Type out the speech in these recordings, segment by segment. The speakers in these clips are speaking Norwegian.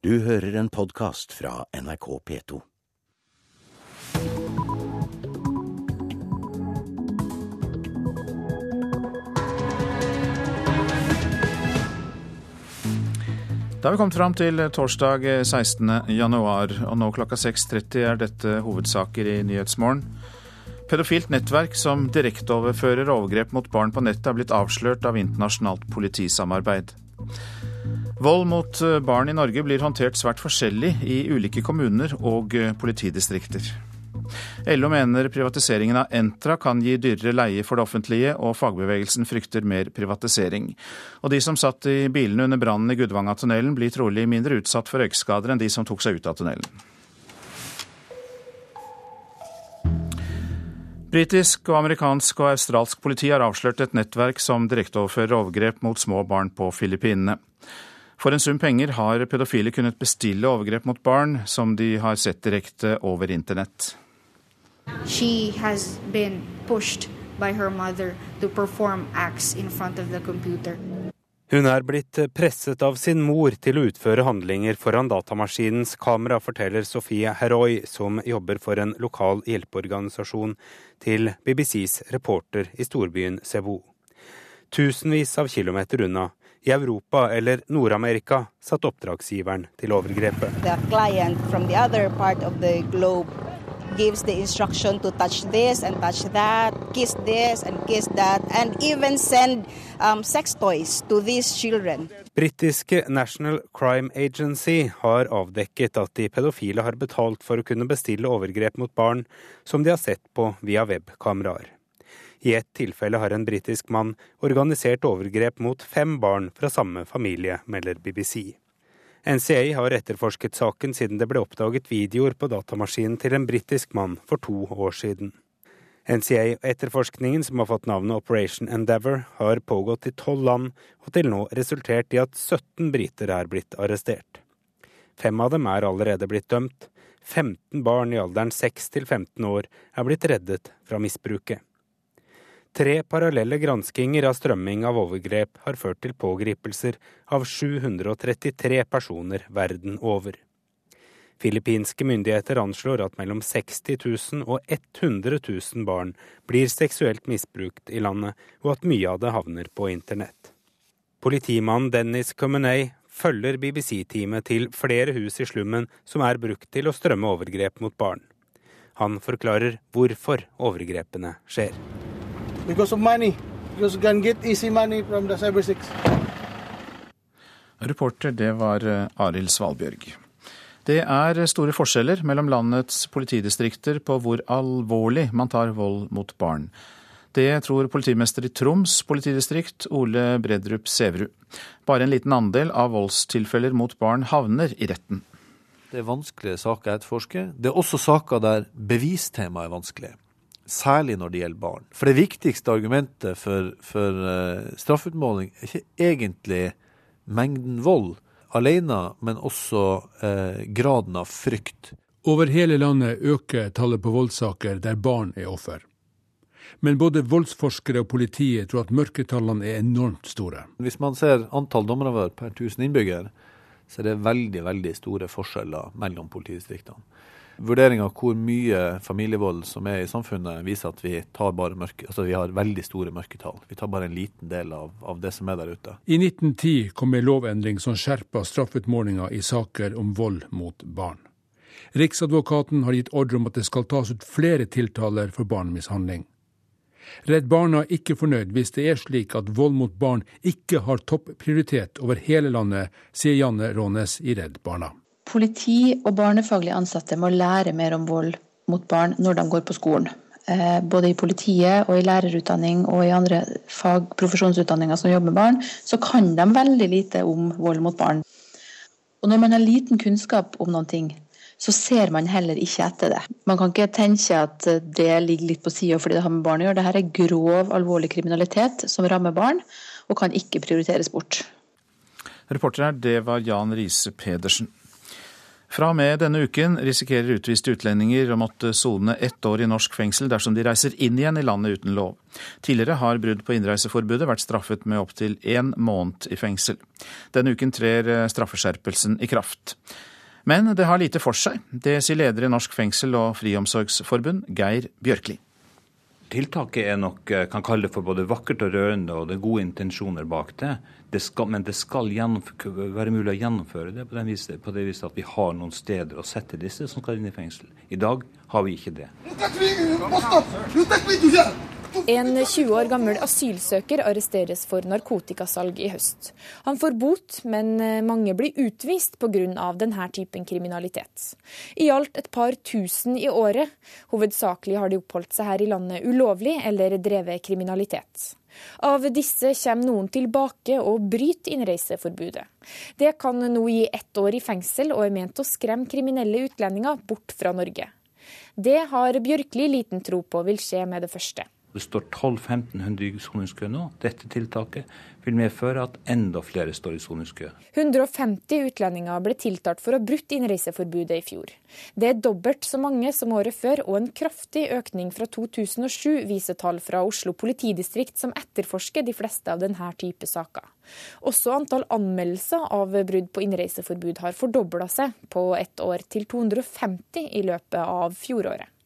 Du hører en podkast fra NRK P2. Da har vi kommet fram til torsdag 16. januar, og nå klokka 6.30 er dette hovedsaker i Nyhetsmorgen. Pedofilt nettverk som direkteoverfører overgrep mot barn på nettet, er blitt avslørt av internasjonalt politisamarbeid. Vold mot barn i Norge blir håndtert svært forskjellig i ulike kommuner og politidistrikter. LO mener privatiseringen av Entra kan gi dyrere leie for det offentlige, og fagbevegelsen frykter mer privatisering. Og de som satt i bilene under brannen i Gudvangatunnelen blir trolig mindre utsatt for røykskader enn de som tok seg ut av tunnelen. Britisk og amerikansk og australsk politi har avslørt et nettverk som direkteoverfører overgrep mot små barn på Filippinene. For en sum penger har pedofile kunnet bestille overgrep mot barn som de har sett direkte over internett. She has been pushed by her mother to perform acts in front of the computer. Hun er blitt presset av sin mor til å utføre handlinger foran datamaskinens kamera, forteller Sofie Heroy, som jobber for en lokal hjelpeorganisasjon, til BBCs reporter i storbyen Cebu. Tusenvis av kilometer unna, i Europa eller Nord-Amerika, satt oppdragsgiveren til overgrepet. The client from the other part of the globe gives the instruction to touch this and touch that, kiss this and kiss that, and even send um, sex toys to these children. Britiske National Crime Agency har avdekket at de pedofile har betalt for å kunne bestille overgrep mot barn som de har sett på via webkameraer. I ett tilfelle har en britisk mann organisert overgrep mot fem barn fra samme familie, melder BBC. NCA har etterforsket saken siden det ble oppdaget videoer på datamaskinen til en britisk mann for to år siden. NCA-etterforskningen, som har fått navnet Operation Endeavour, har pågått i tolv land og til nå resultert i at 17 briter er blitt arrestert. Fem av dem er allerede blitt dømt. 15 barn i alderen 6 til 15 år er blitt reddet fra misbruket. Tre parallelle granskinger av strømming av overgrep har ført til pågripelser av 733 personer verden over. Filippinske myndigheter anslår at mellom 60 000 og 100 000 barn blir seksuelt misbrukt i landet, og at mye av det havner på internett. Politimannen Dennis Comenay følger BBC-teamet til flere hus i slummen som er brukt til å strømme overgrep mot barn. Han forklarer hvorfor overgrepene skjer because of money. Because you can get easy money from the cyber six. Reporter, det var Aril Arild Svalbjørg. Det er store forskjeller mellom landets politidistrikter på hvor alvorlig man tar vold mot barn. Det tror politimester i Troms politidistrikt, Ole Bredrup Sæverud. Bare en liten andel av voldstilfeller mot barn havner i retten. Det er vanskelige saker å etterforske. Det er også saker der bevistemaet er vanskelig særlig når det gjelder barn. For det viktigste argumentet for, for uh, straffutmåling er ikke egentlig mengden vold alene, men også uh, graden av frykt. Over hele landet øker tallet på voldssaker der barn er offer. Men både voldsforskere og politiet tror at mørketallene er enormt store. Hvis man ser antall dommeravhør per 1000 innbyggere, så er det veldig, veldig store forskjeller mellom politidistriktene. Vurderinga av hvor mye familievold som er i samfunnet, viser at vi, mørke, altså vi har veldig store mørketall. Vi tar bare en liten del av, av det som er der ute. I 1910 kom en lovendring som skjerpa straffutmålinga i saker om vold mot barn. Riksadvokaten har gitt ordre om at det skal tas ut flere tiltaler for barnemishandling. Redd Barna er ikke fornøyd hvis det er slik at vold mot barn ikke har topp prioritet over hele landet, sier Janne Rånes i Redd Barna. Politi og barnefaglige ansatte må lære mer om vold mot barn når de går på skolen. Eh, både i politiet og i lærerutdanning og i andre fagprofesjonsutdanninger som jobber med barn, så kan de veldig lite om vold mot barn. Og når man har liten kunnskap om noen ting, så ser man heller ikke etter det. Man kan ikke tenke at det ligger litt på sida fordi det har med barn å gjøre. Dette er grov, alvorlig kriminalitet som rammer barn, og kan ikke prioriteres bort. Reporter her, det var Jan Riise Pedersen. Fra og med denne uken risikerer utviste utlendinger å måtte sone ett år i norsk fengsel dersom de reiser inn igjen i landet uten lov. Tidligere har brudd på innreiseforbudet vært straffet med opptil én måned i fengsel. Denne uken trer eh, straffeskjerpelsen i kraft. Men det har lite for seg. Det sier leder i Norsk fengsel- og friomsorgsforbund, Geir Bjørkli. Tiltaket er nok, eh, kan kalle det for både vakkert og rørende, og det er gode intensjoner bak det. det skal, men det skal være mulig å gjennomføre det på, vis, på det viset at vi har noen steder å sette disse som skal inn i fengsel. I dag har vi ikke det. En 20 år gammel asylsøker arresteres for narkotikasalg i høst. Han får bot, men eh, mange blir utvist pga. denne typen kriminalitet. I alt et par tusen i året. Hovedsakelig har de oppholdt seg her i landet ulovlig eller drevet kriminalitet. Av disse kommer noen tilbake og bryter innreiseforbudet. Det kan nå gi ett år i fengsel og er ment å skremme kriminelle utlendinger bort fra Norge. Det har Bjørkli liten tro på vil skje med det første. Det står 1200-1500 i soningskø nå. Dette tiltaket vil medføre at enda flere står i soningskø. 150 utlendinger ble tiltalt for å ha brutt innreiseforbudet i fjor. Det er dobbelt så mange som året før, og en kraftig økning fra 2007, viser tall fra Oslo politidistrikt, som etterforsker de fleste av denne type saker. Også antall anmeldelser av brudd på innreiseforbud har fordobla seg på ett år, til 250 i løpet av fjoråret.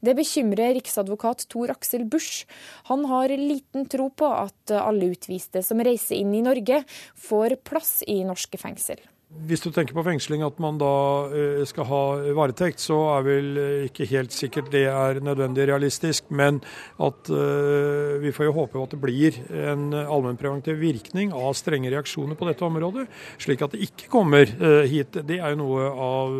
Det bekymrer riksadvokat Tor Aksel Busch. Han har liten tro på at alle utviste som reiser inn i Norge, får plass i norske fengsel. Hvis du tenker på fengsling, at man da eh, skal ha varetekt, så er vel eh, ikke helt sikkert det er nødvendig realistisk. Men at uh, vi får jo håpe at det blir en allmennpreventiv virkning av strenge reaksjoner på dette området, slik at det ikke kommer hit. Det er jo noe av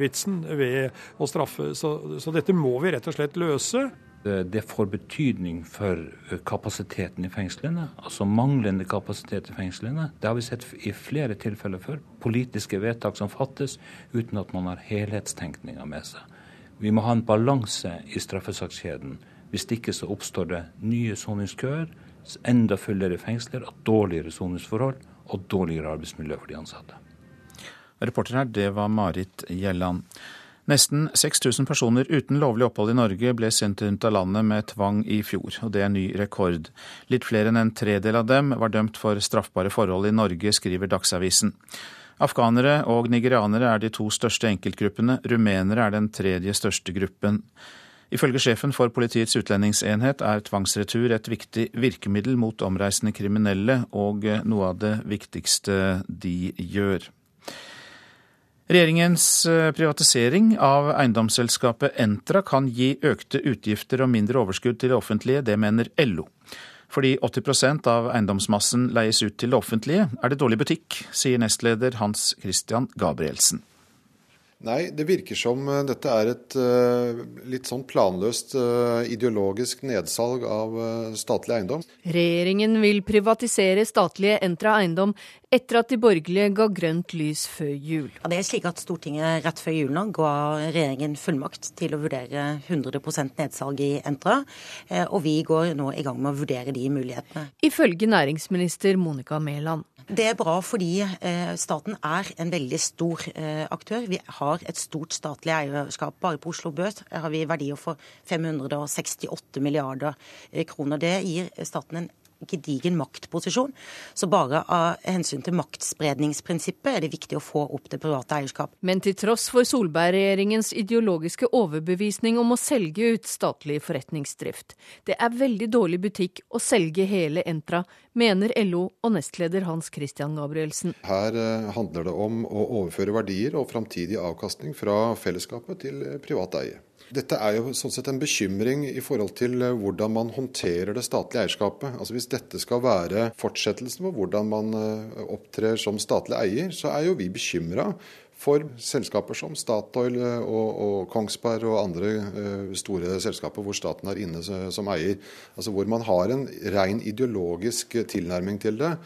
vitsen ved å straffe. Så, så dette må vi rett og slett løse. Eh, det får betydning for eh, kapasiteten i fengslene, altså manglende kapasitet i fengslene. Det har vi sett i flere tilfeller før. Politiske vedtak som fattes uten at man har helhetstenkninga med seg. Vi må ha en balanse i straffesakskjeden. Hvis ikke så oppstår det nye soningskøer, enda fullere fengsler, dårligere soningsforhold og dårligere arbeidsmiljø for de ansatte. Reporter her, det var Marit Gjelland. Nesten 6000 personer uten lovlig opphold i Norge ble sendt rundt av landet med tvang i fjor, og det er ny rekord. Litt flere enn en tredel av dem var dømt for straffbare forhold i Norge, skriver Dagsavisen. Afghanere og nigerianere er de to største enkeltgruppene, rumenere er den tredje største gruppen. Ifølge sjefen for Politiets utlendingsenhet er tvangsretur et viktig virkemiddel mot omreisende kriminelle, og noe av det viktigste de gjør. Regjeringens eh, privatisering av eiendomsselskapet Entra kan gi økte utgifter og mindre overskudd til det offentlige, det mener LO. Fordi 80% av eiendomsmassen leies ut til det offentlige, er det dårlig butikk, sier nestleder Hans Christian Gabrielsen. Nei, det virker som eh, dette er et uh, litt sånn planløst uh, ideologisk nedsalg av statlig eiendom. Regjeringen vil privatisere statlige Entra eiendom etter at de borgerlige ga grønt lys før jul. Ja, det er slik at Stortinget rett før jul nå ga regjeringen fullmakt til å vurdere 100% nedsalg i Entra, og vi går nå i gang med å vurdere de mulighetene. Ifølge næringsminister Monica Mæland. Det er bra fordi eh, staten er en veldig stor eh, aktør. Vi har et stort statlig eierskap. Bare på Oslo Børs har vi verdier for 568 milliarder eh, kroner. Det gir staten en gedigen maktposisjon. Så bare av hensyn til maktspredningsprinsippet er det viktig å få opp det private eierskap. Men til tross for Solberg-regjeringens ideologiske overbevisning om å selge ut statlig forretningsdrift, det er veldig dårlig butikk å selge hele Entra, mener LO og nestleder Hans Christian Gabrielsen. Her eh, handler det om å overføre verdier og framtidig avkastning fra fellesskapet til privat eie. Dette er jo sånn sett en bekymring i forhold til eh, hvordan man håndterer det statlige eierskapet. Altså Hvis dette skal være fortsettelsen på hvordan man eh, opptrer som statlig eier, så er jo vi bekymra for selskaper som Statoil eh, og, og, Kongsberg og andre uh, store selskaper hvor staten er inne som eier. Altså Hvor man har en ren ideologisk tilnærming til det.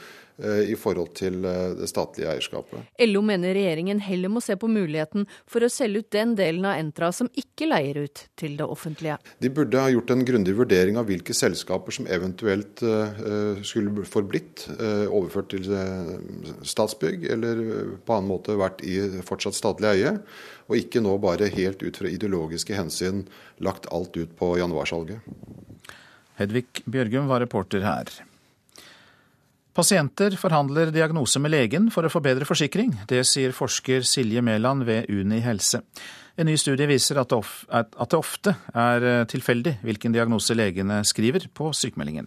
I forhold til det statlige eierskapet. LO mener regjeringen heller må se på muligheten for å selge ut den delen av Entra som ikke leier ut til det offentlige. De burde ha gjort en grundig vurdering av hvilke selskaper som eventuelt skulle forblitt overført til Statsbygg, eller på annen måte vært i fortsatt statlig eie og ikke nå bare helt ut fra ideologiske hensyn lagt alt ut på januarsalget. Hedvig Bjørgum var reporter her. Pasienter forhandler diagnose med legen for å få bedre forsikring. Det sier forsker Silje Mæland ved Uni helse. En ny studie viser at det ofte er eh, tilfeldig hvilken diagnose legene skriver på sykemeldingen.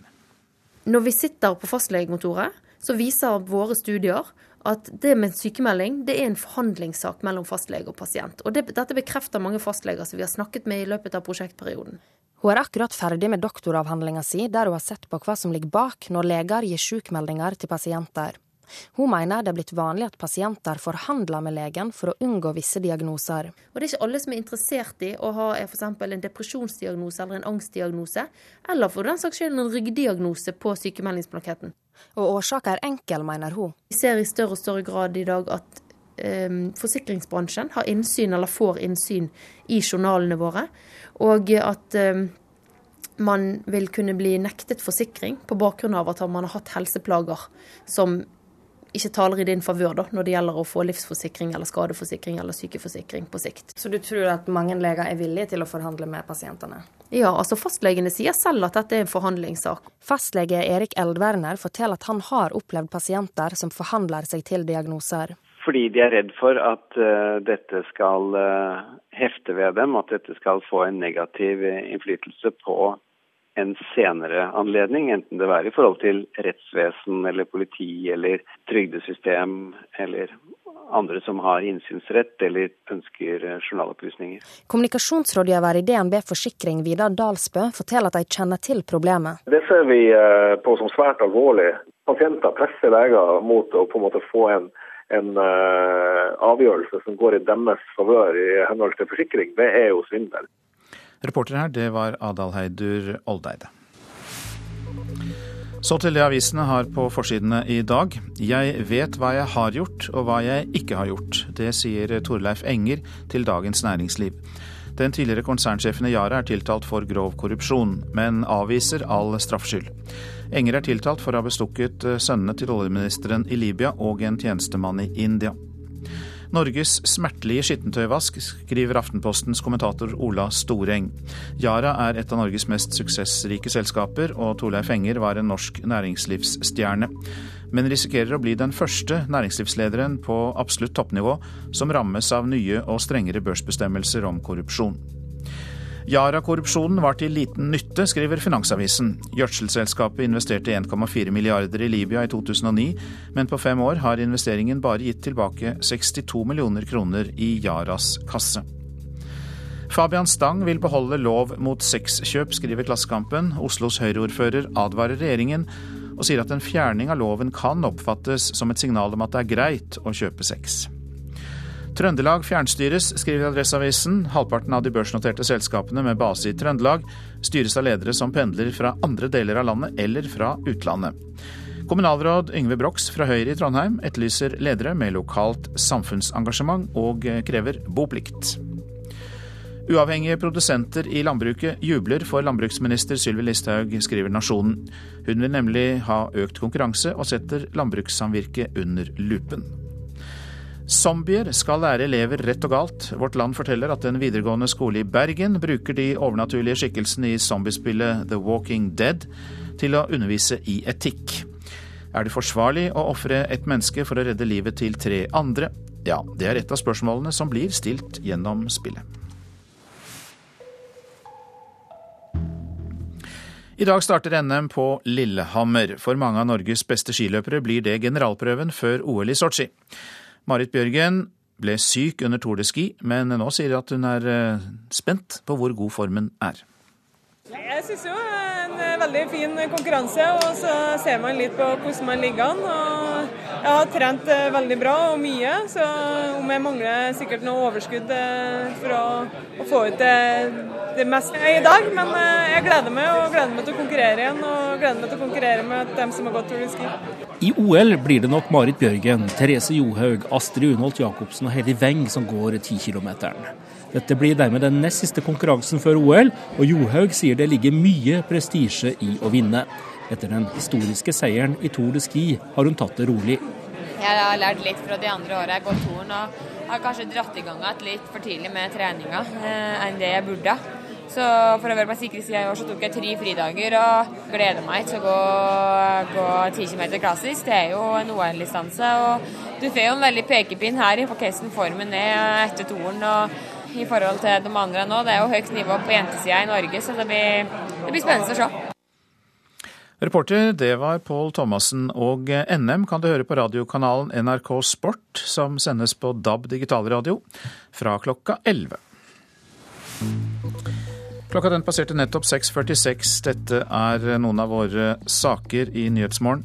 Når vi sitter på fastlegekontoret, så viser våre studier at det med sykemelding det er en forhandlingssak mellom fastlege og pasient. Og det, Dette bekrefter mange fastleger som vi har snakket med i løpet av prosjektperioden. Hun er akkurat ferdig med doktoravhandlinga si, der hun har sett på hva som ligger bak når leger gir sykemeldinger til pasienter. Hun mener det er blitt vanlig at pasienter forhandler med legen for å unngå visse diagnoser. Og Det er ikke alle som er interessert i å ha f.eks. en depresjonsdiagnose eller en angstdiagnose, eller for den saks skyld en ryggdiagnose på sykemeldingsblanketten. Og årsaken er enkel, mener hun. Vi ser i større og større grad i dag at um, forsikringsbransjen har innsyn, eller får innsyn, i journalene våre. Og at um, man vil kunne bli nektet forsikring på bakgrunn av at man har hatt helseplager som ikke taler i din favør når det gjelder å få livsforsikring eller skadeforsikring eller sykeforsikring på sikt. Så du tror at mange leger er villige til å forhandle med pasientene? Ja, altså fastlegene sier selv at dette er en forhandlingssak. Fastlege Erik Eldverner forteller at han har opplevd pasienter som forhandler seg til diagnoser. Fordi de er redd for at uh, dette skal uh, hefte ved dem, at dette skal få en negativ innflytelse på en senere anledning, enten det være i forhold til rettsvesen eller politi eller trygdesystem eller andre som har innsynsrett eller ønsker journalopplysninger. Kommunikasjonsrådgiver i DNB Forsikring Vidar Dalsbø forteller at de kjenner til problemet. Det ser vi eh, på som svært alvorlig. Pasienter presser leger mot å på en måte få en, en uh, avgjørelse som går i deres favør i henhold til forsikring. Det er jo svindel. Reporter her, det var Adal Heidur Oldeide. Så til det avisene har på forsidene i dag. Jeg vet hva jeg har gjort og hva jeg ikke har gjort. Det sier Torleif Enger til Dagens Næringsliv. Den tidligere konsernsjefen i Yara er tiltalt for grov korrupsjon, men avviser all straffskyld. Enger er tiltalt for å ha bestukket sønnene til oljeministeren i Libya og en tjenestemann i India. Norges smertelige skittentøyvask, skriver Aftenpostens kommentator Ola Storeng. Yara er et av Norges mest suksessrike selskaper, og Torleif Enger var en norsk næringslivsstjerne. Men risikerer å bli den første næringslivslederen på absolutt toppnivå som rammes av nye og strengere børsbestemmelser om korrupsjon. Yara-korrupsjonen var til liten nytte, skriver Finansavisen. Gjødselselskapet investerte 1,4 milliarder i Libya i 2009, men på fem år har investeringen bare gitt tilbake 62 millioner kroner i Yaras kasse. Fabian Stang vil beholde lov mot sexkjøp, skriver Klassekampen. Oslos Høyre-ordfører advarer regjeringen og sier at en fjerning av loven kan oppfattes som et signal om at det er greit å kjøpe sex. Trøndelag fjernstyres, skriver Adresseavisen. Halvparten av de børsnoterte selskapene med base i Trøndelag styres av ledere som pendler fra andre deler av landet eller fra utlandet. Kommunalråd Yngve Brox fra Høyre i Trondheim etterlyser ledere med lokalt samfunnsengasjement og krever boplikt. Uavhengige produsenter i landbruket jubler for landbruksminister Sylvi Listhaug, skriver Nasjonen. Hun vil nemlig ha økt konkurranse og setter landbrukssamvirket under lupen. Zombier skal lære elever rett og galt. Vårt Land forteller at en videregående skole i Bergen bruker de overnaturlige skikkelsene i zombiespillet The Walking Dead til å undervise i etikk. Er det forsvarlig å ofre et menneske for å redde livet til tre andre? Ja, det er et av spørsmålene som blir stilt gjennom spillet. I dag starter NM på Lillehammer. For mange av Norges beste skiløpere blir det generalprøven før OL i Sotsji. Marit Bjørgen ble syk under Tour de Ski, men nå sier hun at hun er eh, spent på hvor god formen er. Jeg synes jo er en eh, veldig fin konkurranse, og så ser man litt på hvordan man ligger an. og Jeg har trent eh, veldig bra og mye, så om jeg mangler sikkert noe overskudd eh, for å, å få ut det, det meste i dag. Men jeg gleder meg og gleder meg til å konkurrere igjen, og gleder meg til å konkurrere med dem som har gått Tour de Ski. I OL blir det nok Marit Bjørgen, Therese Johaug, Astrid Unholt Jacobsen og Heidi Weng som går 10-kilometeren. Dette blir dermed den nest siste konkurransen før OL, og Johaug sier det ligger mye prestisje i å vinne. Etter den historiske seieren i Tour de Ski har hun tatt det rolig. Jeg har lært litt fra de andre årene jeg har gått toren og har kanskje dratt i gang igjen litt for tidlig med treninga eh, enn det jeg burde. Så for å være på sikre sida i år så tok jeg tre fridager og gleder meg til å gå, gå 10 km klassisk. Det er jo en OL-distanse. og Du får jo en veldig pekepinn her i hvordan formen er etter toren. og i forhold til de andre nå. Det er jo høyt nivå på jentesida i Norge, så det blir, det blir spennende å se. Reporter, det var Pål Thomassen. Og NM kan du høre på radiokanalen NRK Sport, som sendes på DAB digitalradio fra klokka 11. Klokka den passerte nettopp 6.46. Dette er noen av våre saker i Nyhetsmorgen.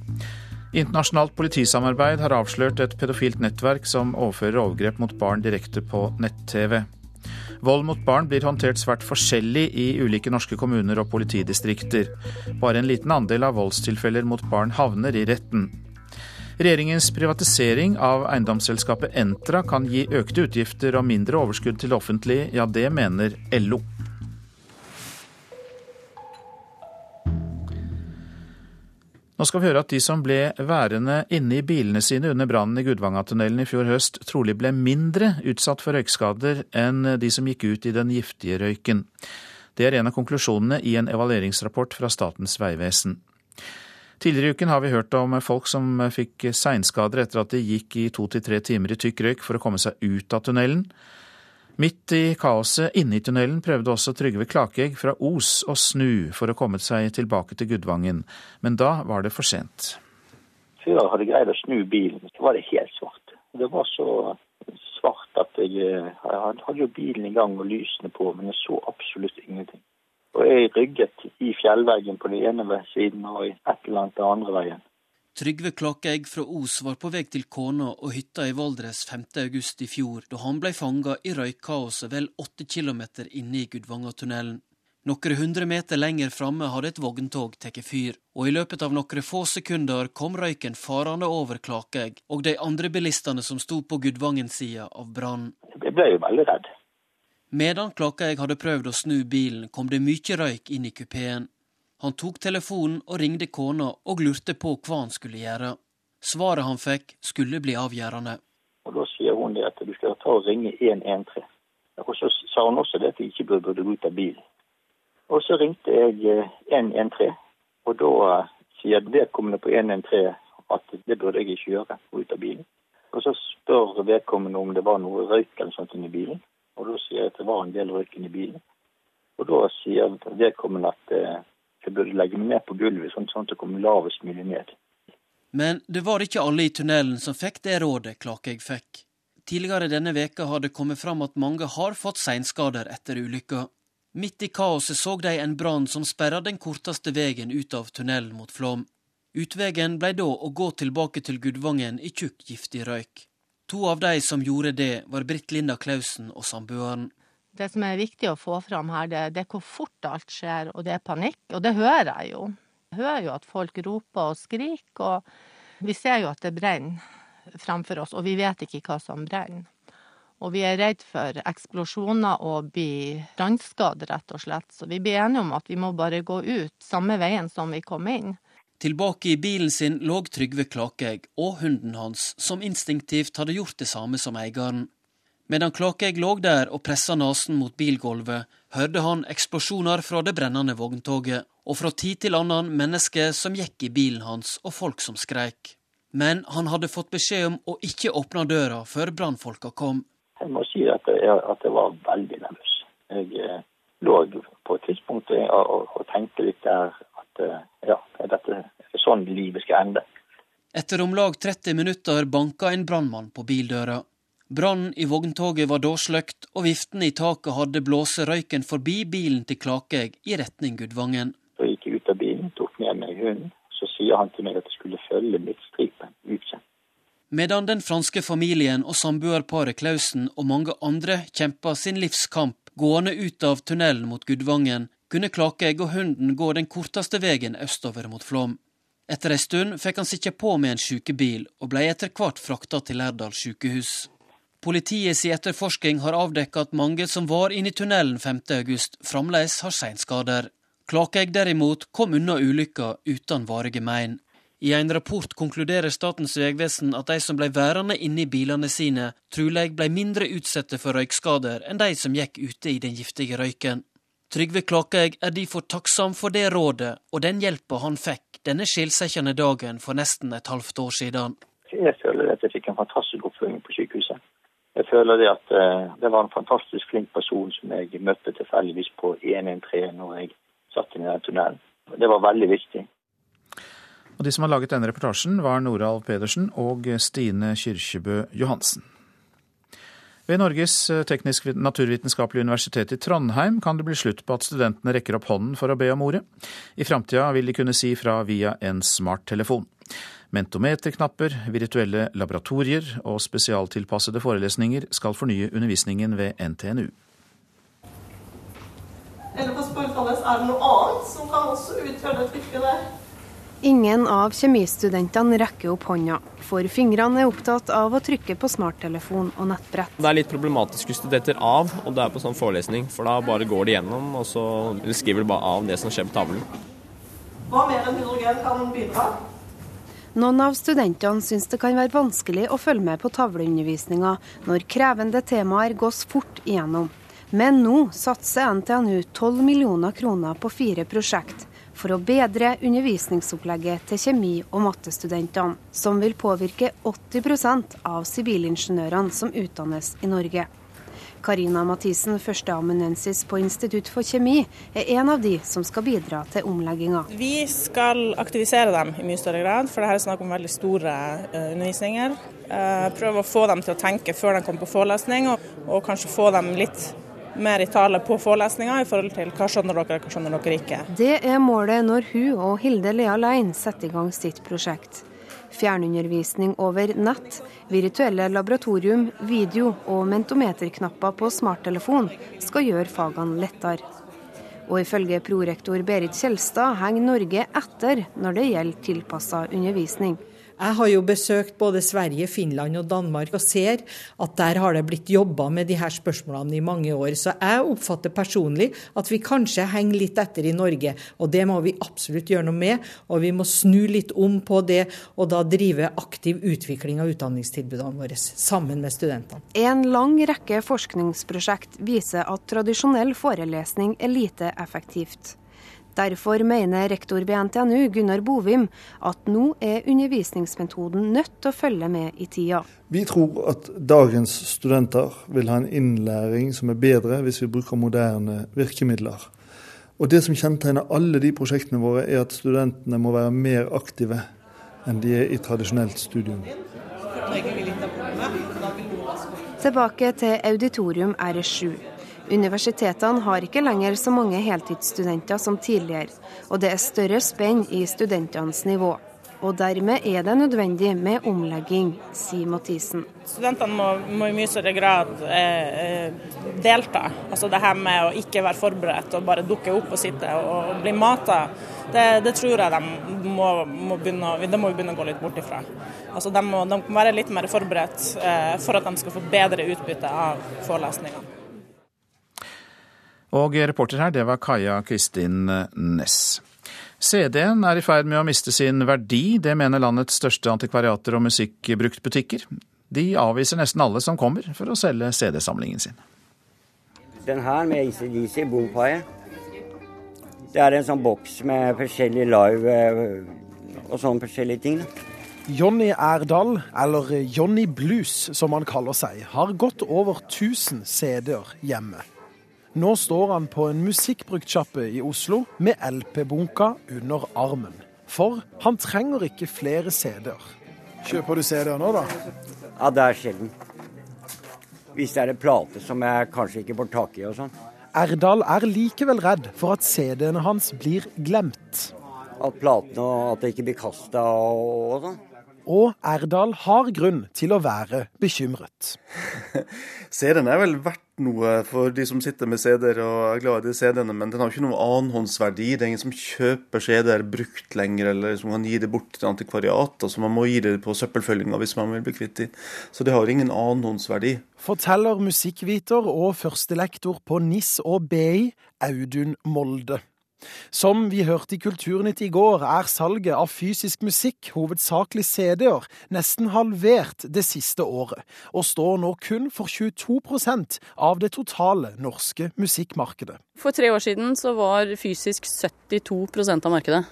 Internasjonalt politisamarbeid har avslørt et pedofilt nettverk som overfører overgrep mot barn direkte på nett-TV. Vold mot barn blir håndtert svært forskjellig i ulike norske kommuner og politidistrikter. Bare en liten andel av voldstilfeller mot barn havner i retten. Regjeringens privatisering av eiendomsselskapet Entra kan gi økte utgifter og mindre overskudd til offentlig, ja det mener LO. Nå skal vi høre at de som ble værende inne i bilene sine under brannen i Gudvangatunnelen i fjor høst, trolig ble mindre utsatt for røykskader enn de som gikk ut i den giftige røyken. Det er en av konklusjonene i en evalueringsrapport fra Statens vegvesen. Tidligere i uken har vi hørt om folk som fikk seinskader etter at de gikk i to til tre timer i tykk røyk for å komme seg ut av tunnelen. Midt i kaoset inne i tunnelen prøvde også Trygve Klakegg fra Os å snu for å komme seg tilbake til Gudvangen, men da var det for sent. Før jeg hadde greid å snu bilen, så var det helt svart. Det var så svart at jeg, jeg hadde jo bilen i gang og lysene på, men jeg så absolutt ingenting. Og jeg rygget i fjellveggen på den ene siden og i et eller annet andre veien. Trygve Klakegg fra Os var på vei til kona og hytta i Valdres 5. august i fjor, da han ble fanga i røykkaoset vel åtte kilometer inne i Gudvangatunnelen. Noen hundre meter lenger framme hadde et vogntog tatt fyr, og i løpet av noen få sekunder kom røyken farende over Klakegg og de andre bilistene som sto på Gudvangen-sida av brannen. Jeg ble jo veldig redd. Medan Klakegg hadde prøvd å snu bilen, kom det mye røyk inn i kupeen. Han tok telefonen og ringte kona og lurte på hva han skulle gjøre. Svaret han fikk, skulle bli avgjørende. Og Da sier hun det at du skal ta og ringe 113. Og Så sa hun også det at jeg ikke burde gå ut av bilen. Og Så ringte jeg 113, eh, og da eh, sier vedkommende på 113 at det burde jeg ikke gjøre, gå ut av bilen. Og Så spør vedkommende om det var noe røyk eller sånt i bilen, og da sier jeg at det var en del røyk i bilen. Og Da sier vedkommende at eh, jeg burde legge meg ned på gulvet, sånn, at det kom lavest mulig ned. Men det var ikke alle i tunnelen som fikk det rådet Klakegg fikk. Tidligere denne veka har det kommet fram at mange har fått seinskader etter ulykka. Midt i kaoset så de en brann som sperra den korteste veien ut av tunnelen mot Flåm. Utveien ble da å gå tilbake til Gudvangen i tjukk, giftig røyk. To av de som gjorde det, var Britt Linda Klausen og samboeren. Det som er viktig å få fram her, det, det, er hvor fort alt skjer, og det er panikk. Og det hører jeg jo. Jeg hører jo at folk roper og skriker, og vi ser jo at det brenner framfor oss, og vi vet ikke hva som brenner. Og vi er redd for eksplosjoner og bli brannskadd, rett og slett. Så vi blir enige om at vi må bare gå ut samme veien som vi kom inn. Tilbake i bilen sin lå Trygve Klakegg og hunden hans, som instinktivt hadde gjort det samme som eieren. Medan Klakegg lå der og pressa nesen mot bilgulvet, hørte han eksplosjoner fra det brennende vogntoget, og fra tid til annen mennesker som gikk i bilen hans, og folk som skreik. Men han hadde fått beskjed om å ikke åpne døra før brannfolka kom. Jeg må si at jeg, at jeg var veldig nervøs. Jeg eh, lå på et tidspunkt og, og, tenkte litt der at eh, ja, dette er sånn livet skal ende. Etter om lag 30 minutter banka en brannmann på bildøra. Brannen i vogntoget var da sløkt, og viftene i taket hadde blåst røyken forbi bilen til Klakegg i retning Gudvangen. Så gikk jeg ut av bilen, tok med meg hunden. Så sier han til meg at jeg skulle følge midtstripen ukjent. Medan den franske familien og samboerparet Klausen og mange andre kjempa sin livskamp gående ut av tunnelen mot Gudvangen, kunne Klakegg og hunden gå den korteste veien østover mot Flåm. Etter ei stund fikk han sitte på med en sykebil, og ble etter hvert frakta til Lærdal sykehus. Politiets etterforsking har avdekket at mange som var inne i tunnelen 5.8, fremdeles har seinskader. Klakegg derimot kom unna ulykka uten varige mein. I en rapport konkluderer Statens vegvesen at de som ble værende inne i bilene sine, trolig ble mindre utsatte for røykskader enn de som gikk ute i den giftige røyken. Trygve Klakegg er derfor takksam for det rådet og den hjelpa han fikk denne skilsettende dagen for nesten et halvt år siden. Jeg føler at jeg fikk en fantastisk oppfølging på sykehuset. Jeg føler det at eh, det var en fantastisk flink person som jeg møtte tilfeldigvis på 113 når jeg satt inn i den tunnelen. Det var veldig viktig. Og De som har laget denne reportasjen, var Noralv Pedersen og Stine Kyrkjebø Johansen. Ved Norges teknisk-naturvitenskapelige universitet i Trondheim kan det bli slutt på at studentene rekker opp hånden for å be om ordet. I framtida vil de kunne si fra via en smarttelefon. Mentometerknapper, virtuelle laboratorier og spesialtilpassede forelesninger skal fornye undervisningen ved NTNU. Eller på spørsmålet er det noe annet som kan også utgjøre det trykket der. Ingen av kjemistudentene rekker opp hånda, for fingrene er opptatt av å trykke på smarttelefon og nettbrett. Det er litt problematisk hvis du detter av, og det er på sånn forelesning, for da bare går det gjennom, og så skriver du bare av det som skjer på tavlen. Hva mer enn hydrogen kan bidra? Noen av studentene syns det kan være vanskelig å følge med på tavleundervisninga når krevende temaer gås fort igjennom. Men nå satser NTNU 12 millioner kroner på fire prosjekt for å bedre undervisningsopplegget til kjemi- og mattestudentene, som vil påvirke 80% av sivilingeniørene som utdannes i Norge. Karina Mathisen, førsteamanuensis på Institutt for kjemi, er en av de som skal bidra til omlegginga. Vi skal aktivisere dem i mye større grad, for det her er snakk om veldig store uh, undervisninger. Uh, prøve å få dem til å tenke før de kommer på forelesning, og kanskje få dem litt mer i tale på forelesninga i forhold til hva skjønner dere, hva skjønner dere ikke. Det er målet når hun og Hilde Lea Lein setter i gang sitt prosjekt. Fjernundervisning over nett, virtuelle laboratorium, video og mentometerknapper på smarttelefon skal gjøre fagene lettere. Og ifølge prorektor Berit Kjelstad henger Norge etter når det gjelder tilpassa undervisning. Jeg har jo besøkt både Sverige, Finland og Danmark og ser at der har det blitt jobba med de her spørsmålene i mange år. Så jeg oppfatter personlig at vi kanskje henger litt etter i Norge, og det må vi absolutt gjøre noe med. Og vi må snu litt om på det, og da drive aktiv utvikling av utdanningstilbudene våre sammen med studentene. En lang rekke forskningsprosjekt viser at tradisjonell forelesning er lite effektivt. Derfor mener rektor ved NTNU, Gunnar Bovim, at nå er undervisningsmetoden nødt til å følge med i tida. Vi tror at dagens studenter vil ha en innlæring som er bedre hvis vi bruker moderne virkemidler. Og Det som kjennetegner alle de prosjektene våre, er at studentene må være mer aktive enn de er i tradisjonelt studium. Tilbake til auditorium R7. Universitetene har ikke lenger så mange heltidsstudenter som tidligere, og det er større spenn i studentenes nivå. Og dermed er det nødvendig med omlegging, sier Mathisen. Studentene må, må, i mye større grad eh, eh, delta. Altså det her med å ikke være forberedt og bare dukke opp og sitte og, og bli mata, det, det, tror jeg de må, må begynne, må begynne å gå litt bort ifra. Altså de må, de være litt mer forberedt eh, for at de skal få bedre utbytte av forelesningene. Og reporter her, det var Kaja Kristin Næss. CD-en er i ferd med å miste sin verdi, det mener landets største antikvariater og musikkbruktbutikker. De avviser nesten alle som kommer for å selge CD-samlingen sin. Den her med ACDC Bompire. Det er en sånn boks med forskjellig live eh, og sånn forskjellige ting. Jonny Erdal, eller Jonny Blues som han kaller seg, har gått over 1000 CD-er hjemme. Nå står han på en musikkbruktsjappe i Oslo med LP-bunka under armen. For han trenger ikke flere CD-er. Kjøper du CD-er nå, da? Ja, det er sjelden. Hvis det er en plate som jeg kanskje ikke får tak i og sånn. Erdal er likevel redd for at CD-ene hans blir glemt. At platene og at det ikke blir kasta og, og sånn. Og Erdal har grunn til å være bekymret. CD-en er vel verdt noe for de som sitter med CD-er og er glad i de CD-ene, men den har ikke noen annenhåndsverdi. Det er ingen som kjøper CD-er brukt lenger, eller som kan gi det bort til antikvariat. Altså man må gi det på søppelfølginga hvis man vil bli kvitt det. Så det har ingen annenhåndsverdi. Forteller musikkviter og førstelektor på NIS og BI, Audun Molde. Som vi hørte i Kulturnytt i går, er salget av fysisk musikk, hovedsakelig CD-er, nesten halvert det siste året, og står nå kun for 22% av det totale norske musikkmarkedet. For tre år siden så var fysisk 72% av markedet,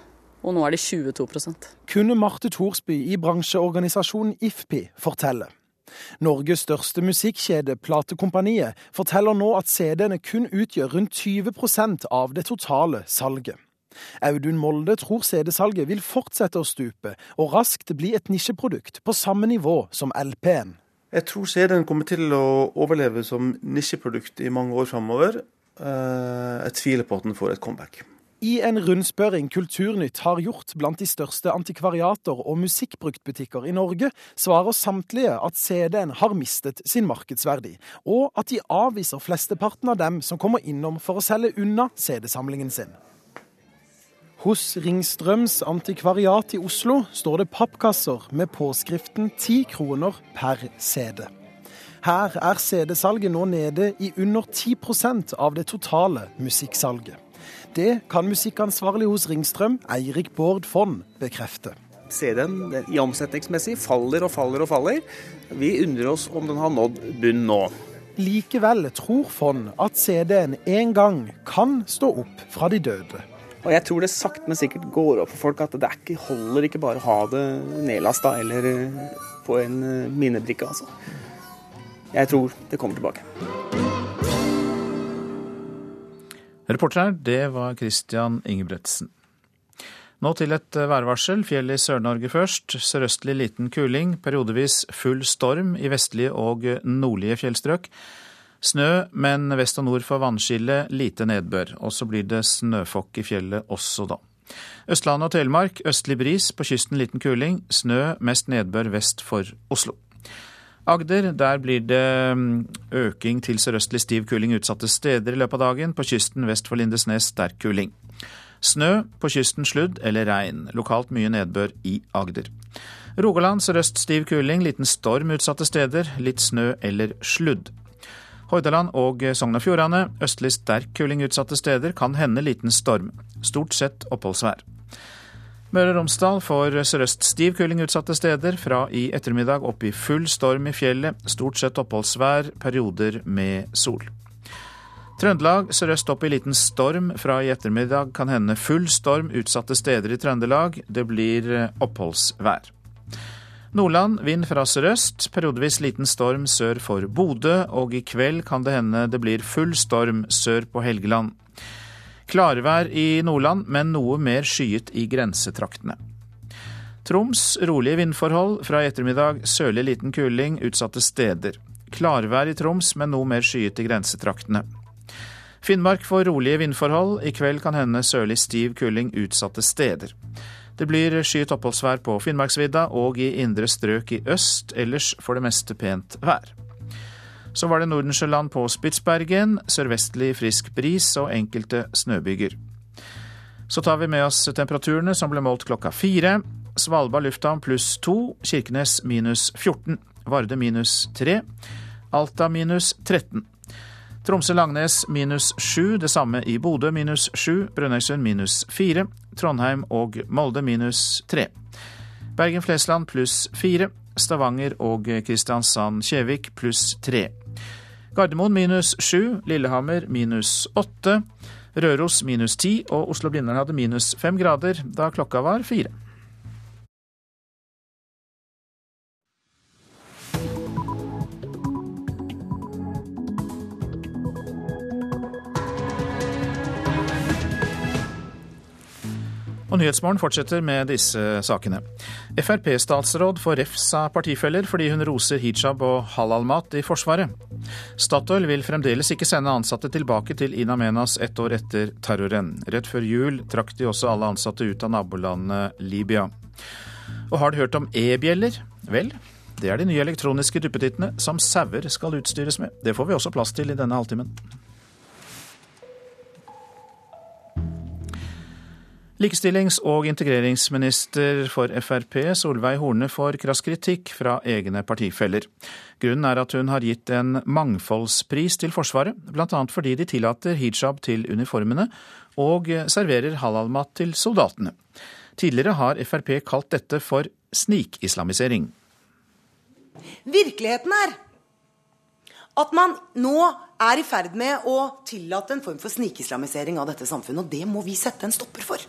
og nå er det 22% Kunne Marte Thorsby i bransjeorganisasjonen IFPI fortelle. Norges største musikkjede, Platekompaniet, forteller nå at CD-ene kun utgjør rundt 20% av det totale salget. Audun Molde tror CD-salget vil fortsette å stupe, og raskt bli et nisjeprodukt på samme nivå som LP-en. Jeg tror CD-en kommer til å overleve som nisjeprodukt i mange år framover. Eh, jeg tviler på at den får et comeback. I en rundspørring Kulturnytt har gjort blant de største antikvariater og musikkbruktbutikker i Norge, svarer samtlige at CD-en har mistet sin markedsverdi, og at de avviser flesteparten av dem som kommer innom for å selge unna CD-samlingen sin. Hos Ringstrøms antikvariat i Oslo står det pappkasser med påskriften 10 kroner per CD. Her er CD-salget nå nede i under 10% av det totale musikksalget. Det kan musikkansvarlig hos Ringstrøm, Eirik Bård Fonn, bekrefte. CD-en i omsetningsmessig faller og faller og faller. Vi undrer oss om den har nådd bunn nå. Likevel tror Fonn at CD-en en gang kan stå opp fra de døde. Og jeg tror det sakte, men sikkert går opp for folk at det ikke, holder ikke bare å ha det nedlasta eller eh, på en eh, minnebrikke, altså. Jeg tror det kommer tilbake. Reporter her, det var Christian Ingebretsen. Nå til et eh, værvarsel. Fjell i Sør-Norge først. Sørøstlig liten kuling. Periodevis full storm i vestlige og nordlige fjellstrøk. Snø, men vest og nord for vannskille lite nedbør. Og så blir det snøfokk i fjellet også, da. Østlandet og Telemark østlig bris, på kysten liten kuling. Snø, mest nedbør vest for Oslo. Agder, der blir det mm, øking til sørøstlig stiv kuling utsatte steder i løpet av dagen. På kysten vest for Lindesnes sterk kuling. Snø, på kysten sludd eller regn. Lokalt mye nedbør i Agder. Rogaland sørøst stiv kuling, liten storm utsatte steder. Litt snø eller sludd. Hordaland og Sogn og Fjordane østlig sterk kuling utsatte steder. Kan hende liten storm. Stort sett oppholdsvær. Møre og Romsdal får sørøst stiv kuling utsatte steder. Fra i ettermiddag opp i full storm i fjellet. Stort sett oppholdsvær, perioder med sol. Trøndelag sørøst opp i liten storm. Fra i ettermiddag kan hende full storm utsatte steder i Trøndelag. Det blir oppholdsvær. Nordland vind fra sørøst, periodevis liten storm sør for Bodø, og i kveld kan det hende det blir full storm sør på Helgeland. Klarvær i Nordland, men noe mer skyet i grensetraktene. Troms rolige vindforhold. Fra i ettermiddag sørlig liten kuling utsatte steder. Klarvær i Troms, men noe mer skyet i grensetraktene. Finnmark får rolige vindforhold. I kveld kan hende sørlig stiv kuling utsatte steder. Det blir skyet oppholdsvær på Finnmarksvidda og i indre strøk i øst. Ellers for det meste pent vær. Så var det Nordensjøland på Spitsbergen, sørvestlig frisk bris og enkelte snøbyger. Så tar vi med oss temperaturene som ble målt klokka fire. Svalbard lufthavn pluss to, Kirkenes minus 14, Varde minus 3, Alta minus 13. Tromsø-Langnes minus 7, det samme i Bodø minus 7, Brønnøysund minus 4, Trondheim og Molde minus 3. Bergen-Flesland pluss 4, Stavanger og Kristiansand-Kjevik pluss 3. Gardermoen minus 7, Lillehammer minus 8, Røros minus 10 og Oslo-Blindern hadde minus 5 grader da klokka var fire. Og Nyhetsmorgen fortsetter med disse sakene. Frp-statsråd får refs av partifeller fordi hun roser hijab og halalmat i Forsvaret. Statoil vil fremdeles ikke sende ansatte tilbake til In Amenas ett år etter terroren. Rett før jul trakk de også alle ansatte ut av nabolandet Libya. Og har du hørt om e-bjeller? Vel, det er de nye elektroniske duppetittene som sauer skal utstyres med. Det får vi også plass til i denne halvtimen. Likestillings- og integreringsminister for Frp, Solveig Horne, får krass kritikk fra egne partifeller. Grunnen er at hun har gitt en mangfoldspris til Forsvaret, bl.a. fordi de tillater hijab til uniformene og serverer halalmat til soldatene. Tidligere har Frp kalt dette for snikislamisering. Virkeligheten er at man nå er i ferd med å tillate en form for snikislamisering av dette samfunnet, og det må vi sette en stopper for.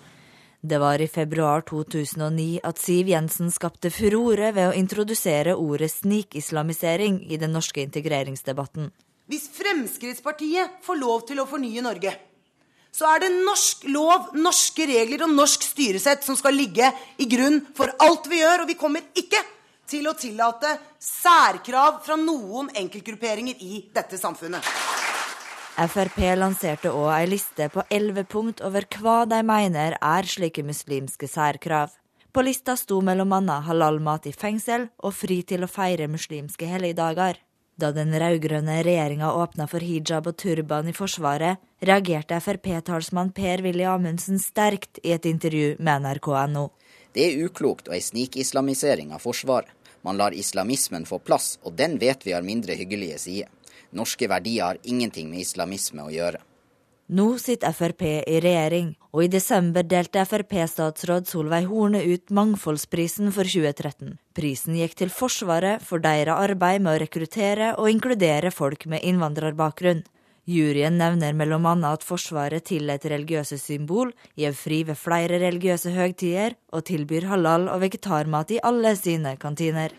Det var i februar 2009 at Siv Jensen skapte furore ved å introdusere ordet snikislamisering i den norske integreringsdebatten. Hvis Fremskrittspartiet får lov til å fornye Norge, så er det norsk lov, norske regler og norsk styresett som skal ligge i grunn for alt vi gjør, og vi kommer ikke til å tillate særkrav fra noen enkeltgrupperinger i dette samfunnet. Frp lanserte òg ei liste på elleve punkt over hva de mener er slike muslimske særkrav. På lista sto bl.a. halalmat i fengsel og fri til å feire muslimske helligdager. Da den rød-grønne regjeringa åpna for hijab og turban i Forsvaret, reagerte Frp-talsmann Per-Willy Amundsen sterkt i et intervju med nrk.no. Det er uklokt og ei snikislamisering av Forsvaret. Man lar islamismen få plass, og den vet vi har mindre hyggelige sider. Norske verdier har ingenting med islamisme å gjøre. Nå sitter Frp i regjering, og i desember delte Frp-statsråd Solveig Horne ut Mangfoldsprisen for 2013. Prisen gikk til Forsvaret for deres arbeid med å rekruttere og inkludere folk med innvandrerbakgrunn. Juryen nevner bl.a. at Forsvaret tillater religiøse symbol, gir fri ved flere religiøse høgtider og tilbyr halal og vegetarmat i alle sine kantiner.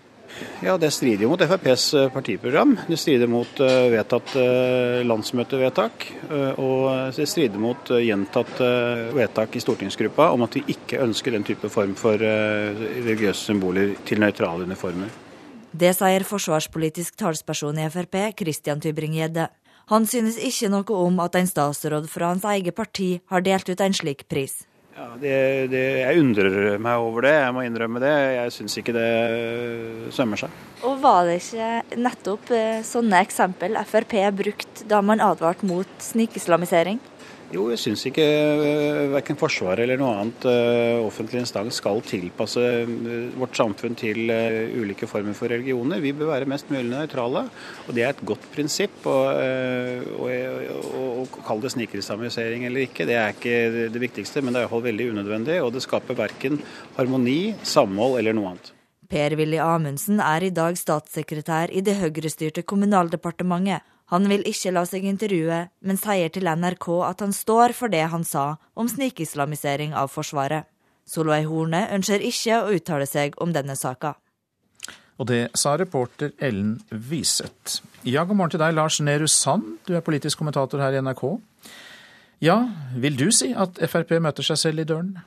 Ja, Det strider jo mot FrPs eh, partiprogram. Det strider mot eh, vedtatt eh, landsmøtevedtak. Og det strider mot gjentatt vedtak i stortingsgruppa om at vi ikke ønsker den type form for religiøse symboler til nøytrale uniformer. Det sier forsvarspolitisk talsperson i Frp, Christian Tybring-Gjedde. Han synes ikke noe om at en statsråd fra hans eget parti har delt ut en slik pris. Ja, det, det, jeg undrer meg over det, jeg må innrømme det. Jeg syns ikke det sømmer seg. Og Var det ikke nettopp eh, sånne eksempel Frp brukte da man advarte mot snikislamisering? Jo, jeg syns ikke uh, verken Forsvaret eller noe annet uh, offentlig instans skal tilpasse uh, vårt samfunn til ulike former for religioner. Vi bør være mest mulig nøytrale, og det er et godt prinsipp. Å kalle det snikislamisering eller ikke, det er ikke det viktigste, men det er iallfall veldig unødvendig. Og det skaper verken harmoni, samhold eller noe annet. Per-Willy Amundsen er i dag statssekretær i det høyrestyrte Kommunaldepartementet. Han vil ikke la seg intervjue, men sier til NRK at han står for det han sa om snikislamisering av Forsvaret. Solveig Horne ønsker ikke å uttale seg om denne saka. Og det sa reporter Ellen Wiseth. Ja, god morgen til deg, Lars Nehru Sand, du er politisk kommentator her i NRK. Ja, vil du si at Frp møter seg selv i døren?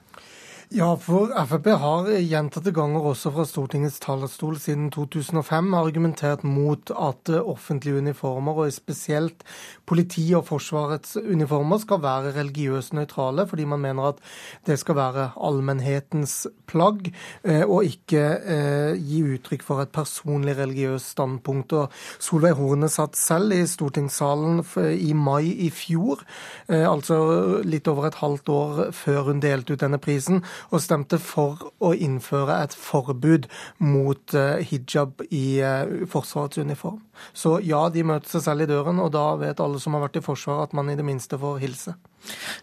Ja, for Frp har gjentatte ganger også fra Stortingets talerstol siden 2005 argumentert mot at offentlige uniformer, og spesielt politi- og Forsvarets uniformer, skal være religiøst nøytrale, fordi man mener at det skal være allmennhetens plagg, eh, og ikke eh, gi uttrykk for et personlig religiøst standpunkt. Og Solveig Horne satt selv i stortingssalen i mai i fjor, eh, altså litt over et halvt år før hun delte ut denne prisen og stemte for å innføre et forbud mot eh, hijab i eh, Forsvarets uniform. Så ja, de møter seg selv i døren, og da vet alle som har vært i Forsvaret at man i det minste får hilse.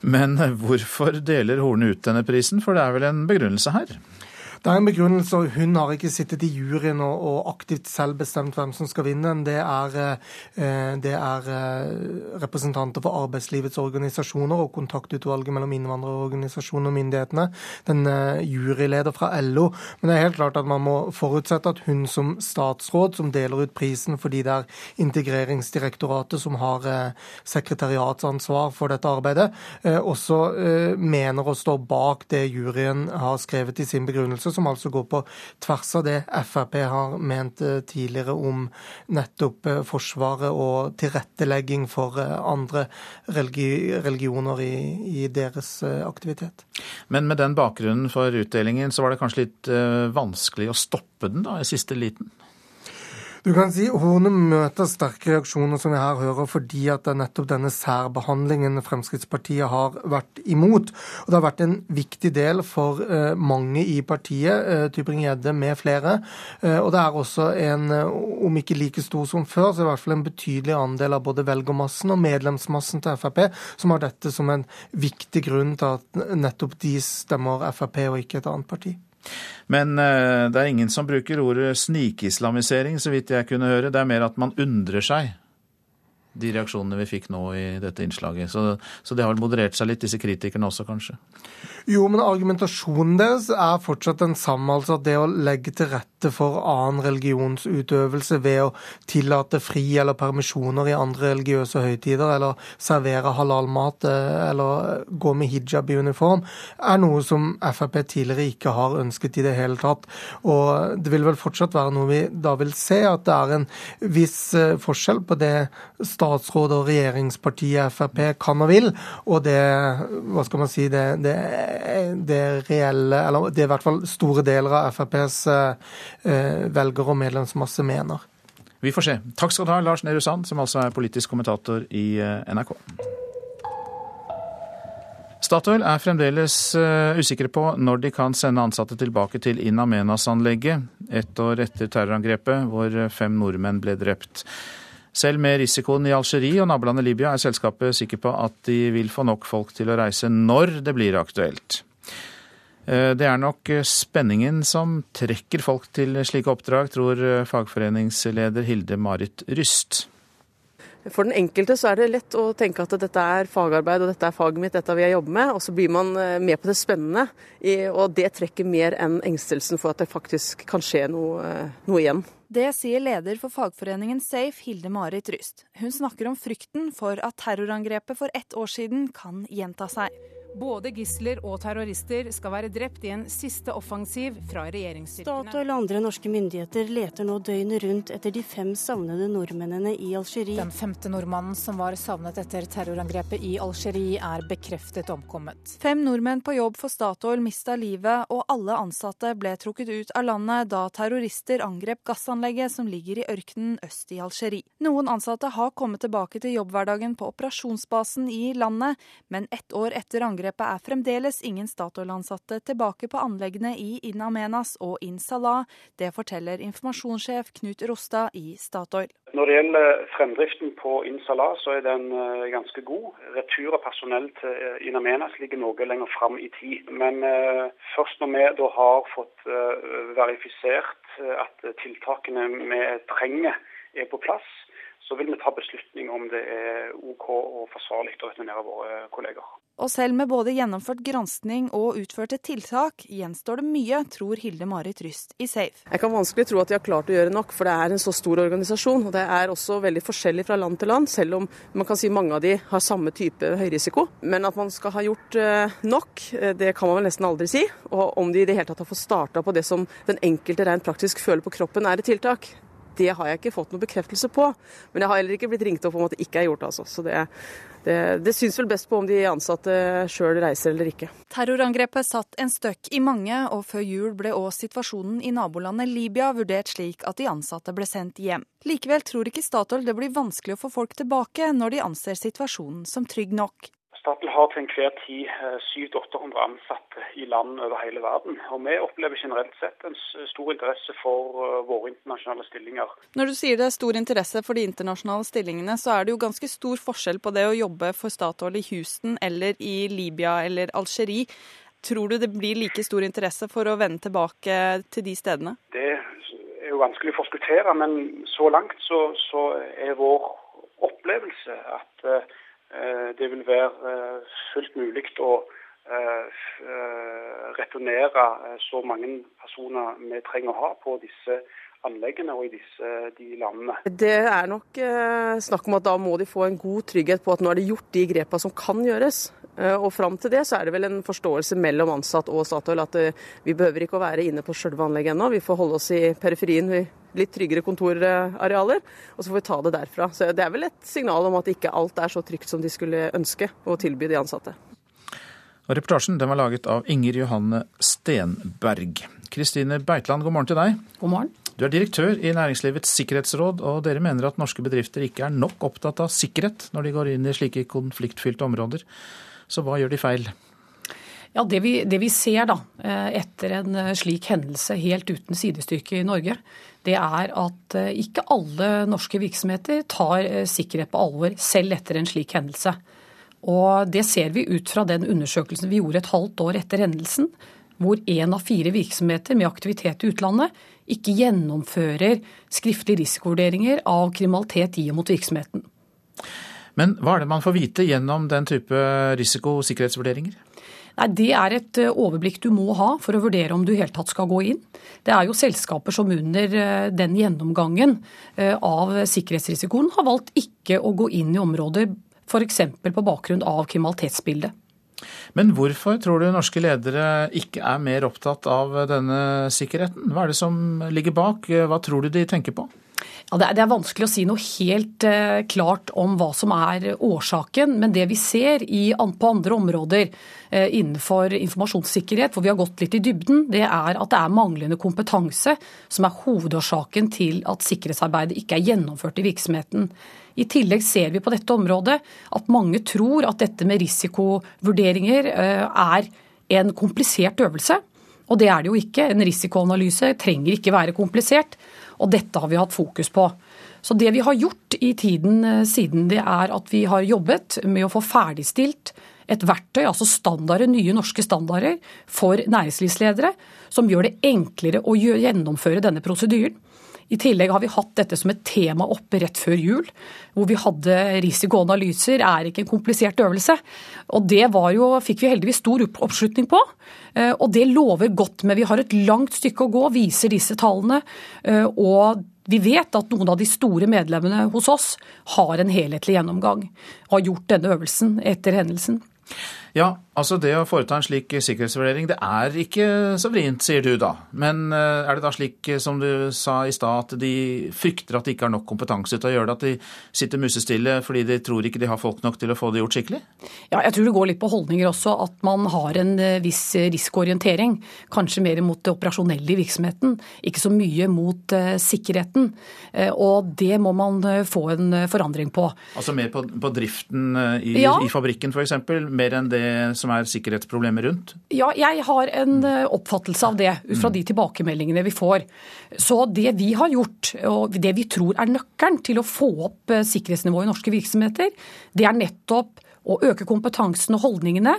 Men hvorfor deler Horne ut denne prisen, for det er vel en begrunnelse her? Det er en begrunnelse, og hun har ikke sittet i juryen og, og aktivt selv bestemt hvem som skal vinne. Det er, eh, det er eh, representanter for arbeidslivets organisasjoner og kontaktutvalget mellom innvandrerorganisasjonene og myndighetene. Den eh, juryleder fra LO. Men det er helt klart at man må forutsette at hun som statsråd, som deler ut prisen fordi det er Integreringsdirektoratet som har sekretariatsansvar for dette arbeidet, også mener å stå bak det juryen har skrevet i sin begrunnelse også, som altså går på tvers av det Frp har ment tidligere om nettopp Forsvaret og tilrettelegging for andre religioner i, i deres aktivitet. Men med den bakgrunnen for utdelingen, så var det kanskje litt vanskelig å stoppe den da, i siste liten? Du kan si Horne møter sterke reaksjoner, som vi her hører, fordi at det er nettopp denne særbehandlingen Fremskrittspartiet har vært imot. Og Det har vært en viktig del for eh, mange i partiet, eh, Tybring-Gjedde med flere. Eh, og det er også en, om ikke like stor som før, så i hvert fall en betydelig andel av både velgermassen og medlemsmassen til Frp som har dette som en viktig grunn til at nettopp de stemmer Frp og ikke et annet parti. Men eh, det er ingen som bruker ordet snikislamisering, så vidt jeg kunne høre. Det er mer at man undrer seg de reaksjonene vi fikk nå i dette innslaget. Så, så det har vel moderert seg litt, disse kritikerne også, kanskje? Jo, men argumentasjonen deres er fortsatt den samme. altså Det å legge til rette for annen religionsutøvelse ved å tillate fri eller permisjoner i andre religiøse høytider, eller servere halalmat eh, eller gå med hijab i uniform, er noe som Frp tidligere ikke har ønsket i det hele tatt. Og det vil vel fortsatt være noe vi da vil se, at det er en viss eh, forskjell på det statsråd og regjeringspartiet Frp kan og vil, og det hva skal man si, det, det, det reelle, eller det er i hvert fall store deler av FrPs eh, velgere og medlemsmasse mener. Vi får se. Takk skal du ha, Lars Nehru Sand, som altså er politisk kommentator i eh, NRK. Statoil er fremdeles uh, usikre på når de kan sende ansatte tilbake til In Amenas-anlegget, ett år etter terrorangrepet hvor fem nordmenn ble drept. Selv med risikoen i Algerie og nabolandet Libya er selskapet sikker på at de vil få nok folk til å reise når det blir aktuelt. Eh, det er nok spenningen som trekker folk til slike oppdrag, tror fagforeningsleder Hilde Marit Ryst. For den enkelte så er det lett å tenke at dette er fagarbeid og dette er faget mitt, dette vil jeg jobbe med. Og så blir man eh, med på det spennende. Og det trekker mer enn engstelsen for at det faktisk kan skje noe, eh, noe igjen. Det sier leder for fagforeningen Safe, Hilde Marit Ryst. Hun snakker om frykten for at terrorangrepet for ett år siden kan gjenta seg. Både gisler og terrorister skal være drept i en siste offensiv fra regjeringsstyrkene. Statoil og andre norske myndigheter leter nå døgnet rundt etter de fem savnede nordmennene i Algerie. Den femte nordmannen som var savnet etter terrorangrepet i Algerie, er bekreftet omkommet. Fem nordmenn på jobb for Statoil mista livet, og alle ansatte ble trukket ut av landet da terrorister angrep gassanlegget som ligger i ørkenen øst i Algerie. Noen ansatte har kommet tilbake til jobbhverdagen på operasjonsbasen i landet, men ett år etter angrepet angrepet er fremdeles ingen Statoil-ansatte tilbake på anleggene i In Amenas og In Salah. Det forteller informasjonssjef Knut Rostad i Statoil. Når det gjelder fremdriften på In Salah, så er den eh, ganske god. Retur av personell til eh, In Amenas ligger noe lenger fram i tid. Men uh, først når vi da har fått verifisert at tiltakene vi trenger er på plass, så vil vi ta beslutning om det er OK og forsvarlig å returnere våre kolleger. Og selv med både gjennomført granskning og utførte tiltak, gjenstår det mye, tror Hilde Marit Ryst i Safe. Jeg kan vanskelig tro at de har klart å gjøre nok, for det er en så stor organisasjon. Og det er også veldig forskjellig fra land til land, selv om man kan si mange av de har samme type høyrisiko. Men at man skal ha gjort eh, nok, eh, det kan man vel nesten aldri si. Og om de i det hele tatt har fått starta på det som den enkelte rent praktisk føler på kroppen er et tiltak, det har jeg ikke fått noe bekreftelse på. Men jeg har heller ikke blitt ringt opp om at det ikke er gjort, altså. Så det, det, det syns vel best på om de ansatte sjøl reiser eller ikke. Terrorangrepet satt en støkk i mange, og før jul ble òg situasjonen i nabolandet Libya vurdert slik at de ansatte ble sendt hjem. Likevel tror ikke Statoil det blir vanskelig å få folk tilbake når de anser situasjonen som trygg nok. Statoil har til enhver tid 700-800 eh, ansatte i land over hele verden. Og vi opplever generelt sett en stor interesse for eh, våre internasjonale stillinger. Når du sier det er stor interesse for de internasjonale stillingene, så er det jo ganske stor forskjell på det å jobbe for Statoil i Houston eller i Libya eller Algerie. Tror du det blir like stor interesse for å vende tilbake til de stedene? Det er jo vanskelig å forskuttere, men så langt så, så er vår opplevelse at Eh, det vil være eh, fullt mulig å eh, returnere så mange personer vi trenger å ha på disse anleggene og i disse de landene. Det er nok snakk om at da må de få en god trygghet på at nå er det gjort de grepene som kan gjøres. Eh, og fram til det så er det vel en forståelse mellom ansatt og Statoil at eh, vi behøver ikke å være inne på sjølve anlegget ennå. Vi får holde oss i periferien, litt tryggere kontorarealer, og så får vi ta det derfra. Så det er vel et signal om at ikke alt er så trygt som de skulle ønske å tilby de ansatte. Og reportasjen den var laget av Inger Johanne Stenberg. Kristine Beitland, god morgen til deg. God morgen. Du er direktør i Næringslivets sikkerhetsråd, og dere mener at norske bedrifter ikke er nok opptatt av sikkerhet når de går inn i slike konfliktfylte områder. Så hva gjør de feil? Ja, det vi, det vi, ser da, eh, etter en eh, slik hendelse helt uten sidestykke i Norge, det er at eh, ikke alle norske virksomheter tar sikkerhet på alvor selv etter en slik hendelse. Og Det ser vi ut fra den undersøkelsen vi gjorde et halvt år etter hendelsen, hvor én av fire virksomheter med aktivitet i utlandet ikke gjennomfører skriftlige risikovurderinger av kriminalitet i og mot virksomheten. Men hva er det man får vite gjennom den type risiko- og sikkerhetsvurderinger? Nei, Det er et eh, overblikk du må ha for å vurdere om du i hele tatt skal gå inn. Det er jo selskaper som under eh, den gjennomgangen eh, av sikkerhetsrisikoen har valgt ikke å gå inn i områder f.eks. på bakgrunn av kriminalitetsbildet. Men hvorfor tror du norske ledere ikke er mer opptatt av denne sikkerheten? Hva er det som ligger bak? Hva tror du de tenker på? Ja, det, er, vanskelig å si noe helt uh, klart om hva som er årsaken. Men det vi ser på andre områder uh, innenfor informasjonssikkerhet, hvor vi har gått litt i dybden, det er at det er manglende kompetanse som er hovedårsaken til at sikkerhetsarbeidet ikke er gjennomført i virksomheten. I tillegg ser vi på dette området at mange tror at dette med risikovurderinger uh, er en komplisert øvelse. Og det er det jo ikke. En risikoanalyse trenger ikke være komplisert. Og dette har vi hatt fokus på. Så det vi har gjort i tiden eh, siden, det er at vi har jobbet med å få ferdigstilt et verktøy, altså standarder, nye norske standarder for næringslivsledere, som gjør det enklere å gjennomføre denne prosedyren. I tillegg har vi hatt dette som et tema oppe rett før jul, hvor vi hadde risikoanalyser. er ikke en komplisert øvelse. Og det jo, fikk vi heldigvis stor oppslutning på. Eh, og det lover godt, men vi har et langt stykke å gå, viser disse tallene. Eh, og vi vet at noen av de store medlemmene hos oss har en helhetlig gjennomgang. Har gjort denne øvelsen etter hendelsen. Ja, altså det å foreta en slik sikkerhetsvurdering, det er ikke så vrient, sier du da. Men eh, er det da slik eh, som du sa i stad, at de frykter at de ikke har nok kompetanse til å gjøre det? At de sitter musestille fordi de tror ikke de har folk nok til å få det gjort skikkelig? Ja, jeg tror det går litt på holdninger også. At man har en eh, viss risikoorientering. Kanskje mer mot det operasjonelle i virksomheten, ikke så mye mot sikkerheten. Og det må man få en forandring på. Altså mer på, på driften i, ja. i fabrikken f.eks., mer enn det som er sikkerhetsproblemer rundt? Ja, jeg har en eh, oppfattelse av det ut fra de tilbakemeldingene vi får. Så det vi har gjort, og det vi tror er nøkkelen til å få opp eh, sikkerhetsnivået i norske virksomheter, det er nettopp å øke kompetansen og holdningene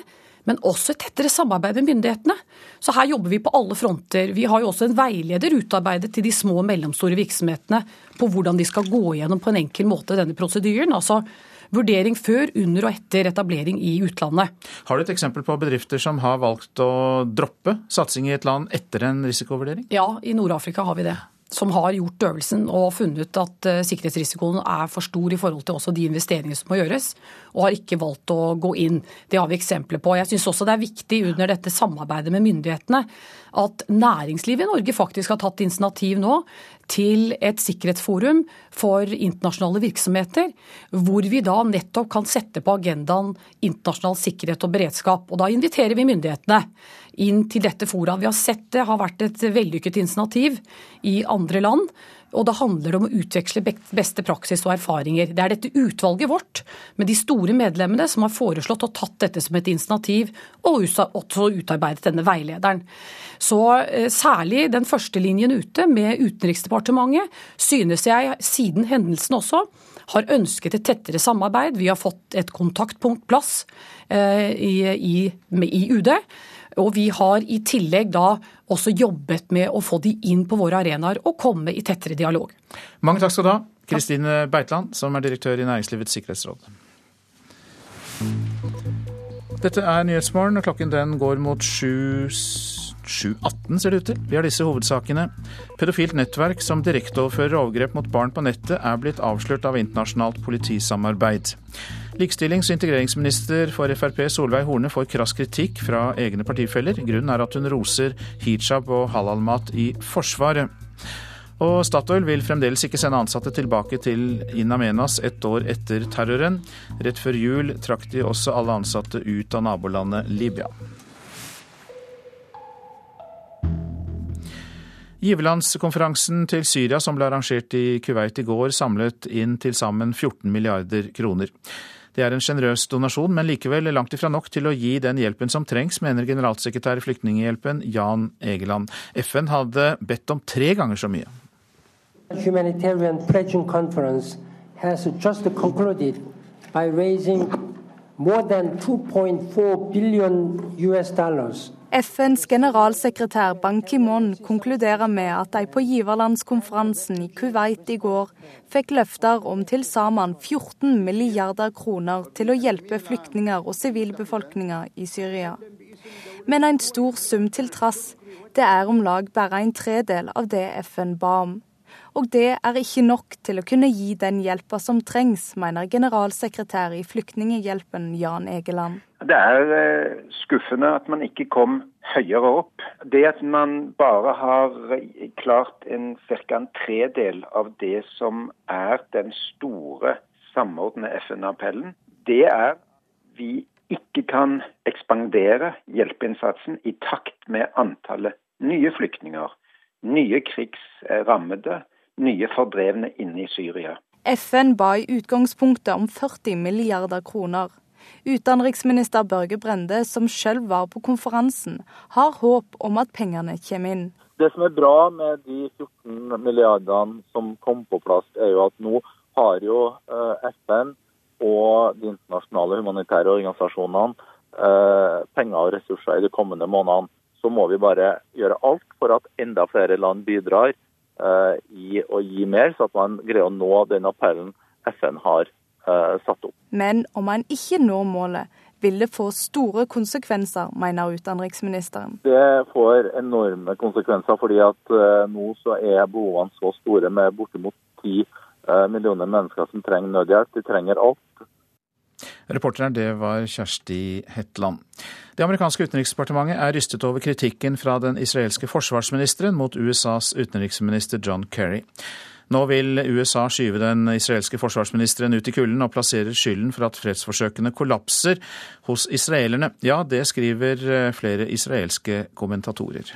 men også et tettere samarbeid med myndighetene. Så her jobber vi på alle fronter. Vi har jo også en veileder utarbeidet til de små og mellomstore virksomhetene på hvordan de skal gå gjennom på en enkel måte denne prosedyren. Altså vurdering før, under og etter etablering i utlandet. Har du et eksempel på bedrifter som har valgt å droppe satsing i et land etter en risikovurdering? Ja, i Nord-Afrika har vi det som har gjort øvelsen og funnet at eh, sikkerhetsrisikoen er for stor i forhold til også de investeringene som må gjøres, og har ikke valgt å gå inn. Det har vi eksempler på. Jeg syns også det er viktig under dette samarbeidet med myndighetene at næringslivet i Norge faktisk har tatt initiativ nå til et sikkerhetsforum for internasjonale virksomheter, hvor vi da nettopp kan sette på agendaen internasjonal sikkerhet og beredskap. Og da inviterer vi myndighetene inn til dette fora. Vi har sett det har vært et vellykket initiativ i andre land. Og da handler det om å utveksle beste praksis og erfaringer. Det er dette utvalget vårt med de store medlemmene som har foreslått og tatt dette som et initiativ, og også utarbeidet denne veilederen. Så eh, særlig den første linjen ute med Utenriksdepartementet synes jeg siden hendelsen også har ønsket et tettere samarbeid. Vi har fått et kontaktpunktplass eh, i, i, i UD. Og vi har i tillegg da også jobbet med å få de inn på våre arenaer og komme i tettere dialog. Mange takk skal du ha, Kristine Beitland, som er direktør i Næringslivets sikkerhetsråd. Dette er Nyhetsmorgen, og klokken den går mot sju 7.18 ser det ut til. Vi har disse hovedsakene. Pedofilt nettverk som direkteoverfører overgrep mot barn på nettet, er blitt avslørt av internasjonalt politisamarbeid. Likestillings- og integreringsminister for Frp Solveig Horne får krass kritikk fra egne partifeller. Grunnen er at hun roser hijab og halalmat i Forsvaret. Og Statoil vil fremdeles ikke sende ansatte tilbake til In Amenas ett år etter terroren. Rett før jul trakk de også alle ansatte ut av nabolandet Libya. Giverlandskonferansen til Syria som ble arrangert i Kuwait i går, samlet inn til sammen 14 milliarder kroner. Det er en sjenerøs donasjon, men likevel langt ifra nok til å gi den hjelpen som trengs, mener generalsekretær i Flyktninghjelpen Jan Egeland. FN hadde bedt om tre ganger så mye. Humanitarian Pledging Conference has just concluded by raising more than 2.4 billion US dollars FNs generalsekretær Ban Ki-moon konkluderer med at de på giverlandskonferansen i Kuwait i går fikk løfter om til sammen 14 milliarder kroner til å hjelpe flyktninger og sivilbefolkninga i Syria. Men en stor sum til trass, det er om lag bare en tredel av det FN ba om. Og det er ikke nok til å kunne gi den hjelpa som trengs, mener generalsekretær i Flyktninghjelpen Jan Egeland. Det er eh, skuffende at man ikke kom høyere opp. Det at man bare har klart en ca. en tredel av det som er den store samordnede FN-appellen, det er vi ikke kan ekspandere hjelpeinnsatsen i takt med antallet nye flyktninger, nye krigsrammede, nye fordrevne inne i Syria. FN ba i utgangspunktet om 40 milliarder kroner. Utenriksminister Børge Brende, som selv var på konferansen, har håp om at pengene kommer inn. Det som er bra med de 14 milliardene som kom på plass, er jo at nå har jo eh, FN og de internasjonale humanitære organisasjonene eh, penger og ressurser i de kommende månedene. Så må vi bare gjøre alt for at enda flere land bidrar i å gi mer, så at man greier å nå den appellen FN har eh, satt opp. Men om man ikke når målet, vil det få store konsekvenser, mener utenriksministeren. Det får enorme konsekvenser, fordi at uh, nå så er behovene så store med bortimot ti millioner mennesker som trenger nødhjelp. De trenger alt. Reporteren det var Kjersti Hetland. Det amerikanske utenriksdepartementet er rystet over kritikken fra den israelske forsvarsministeren mot USAs utenriksminister John Kerry. Nå vil USA skyve den israelske forsvarsministeren ut i kulden og plasserer skylden for at fredsforsøkene kollapser hos israelerne. Ja, det skriver eh, flere israelske kommentatorer.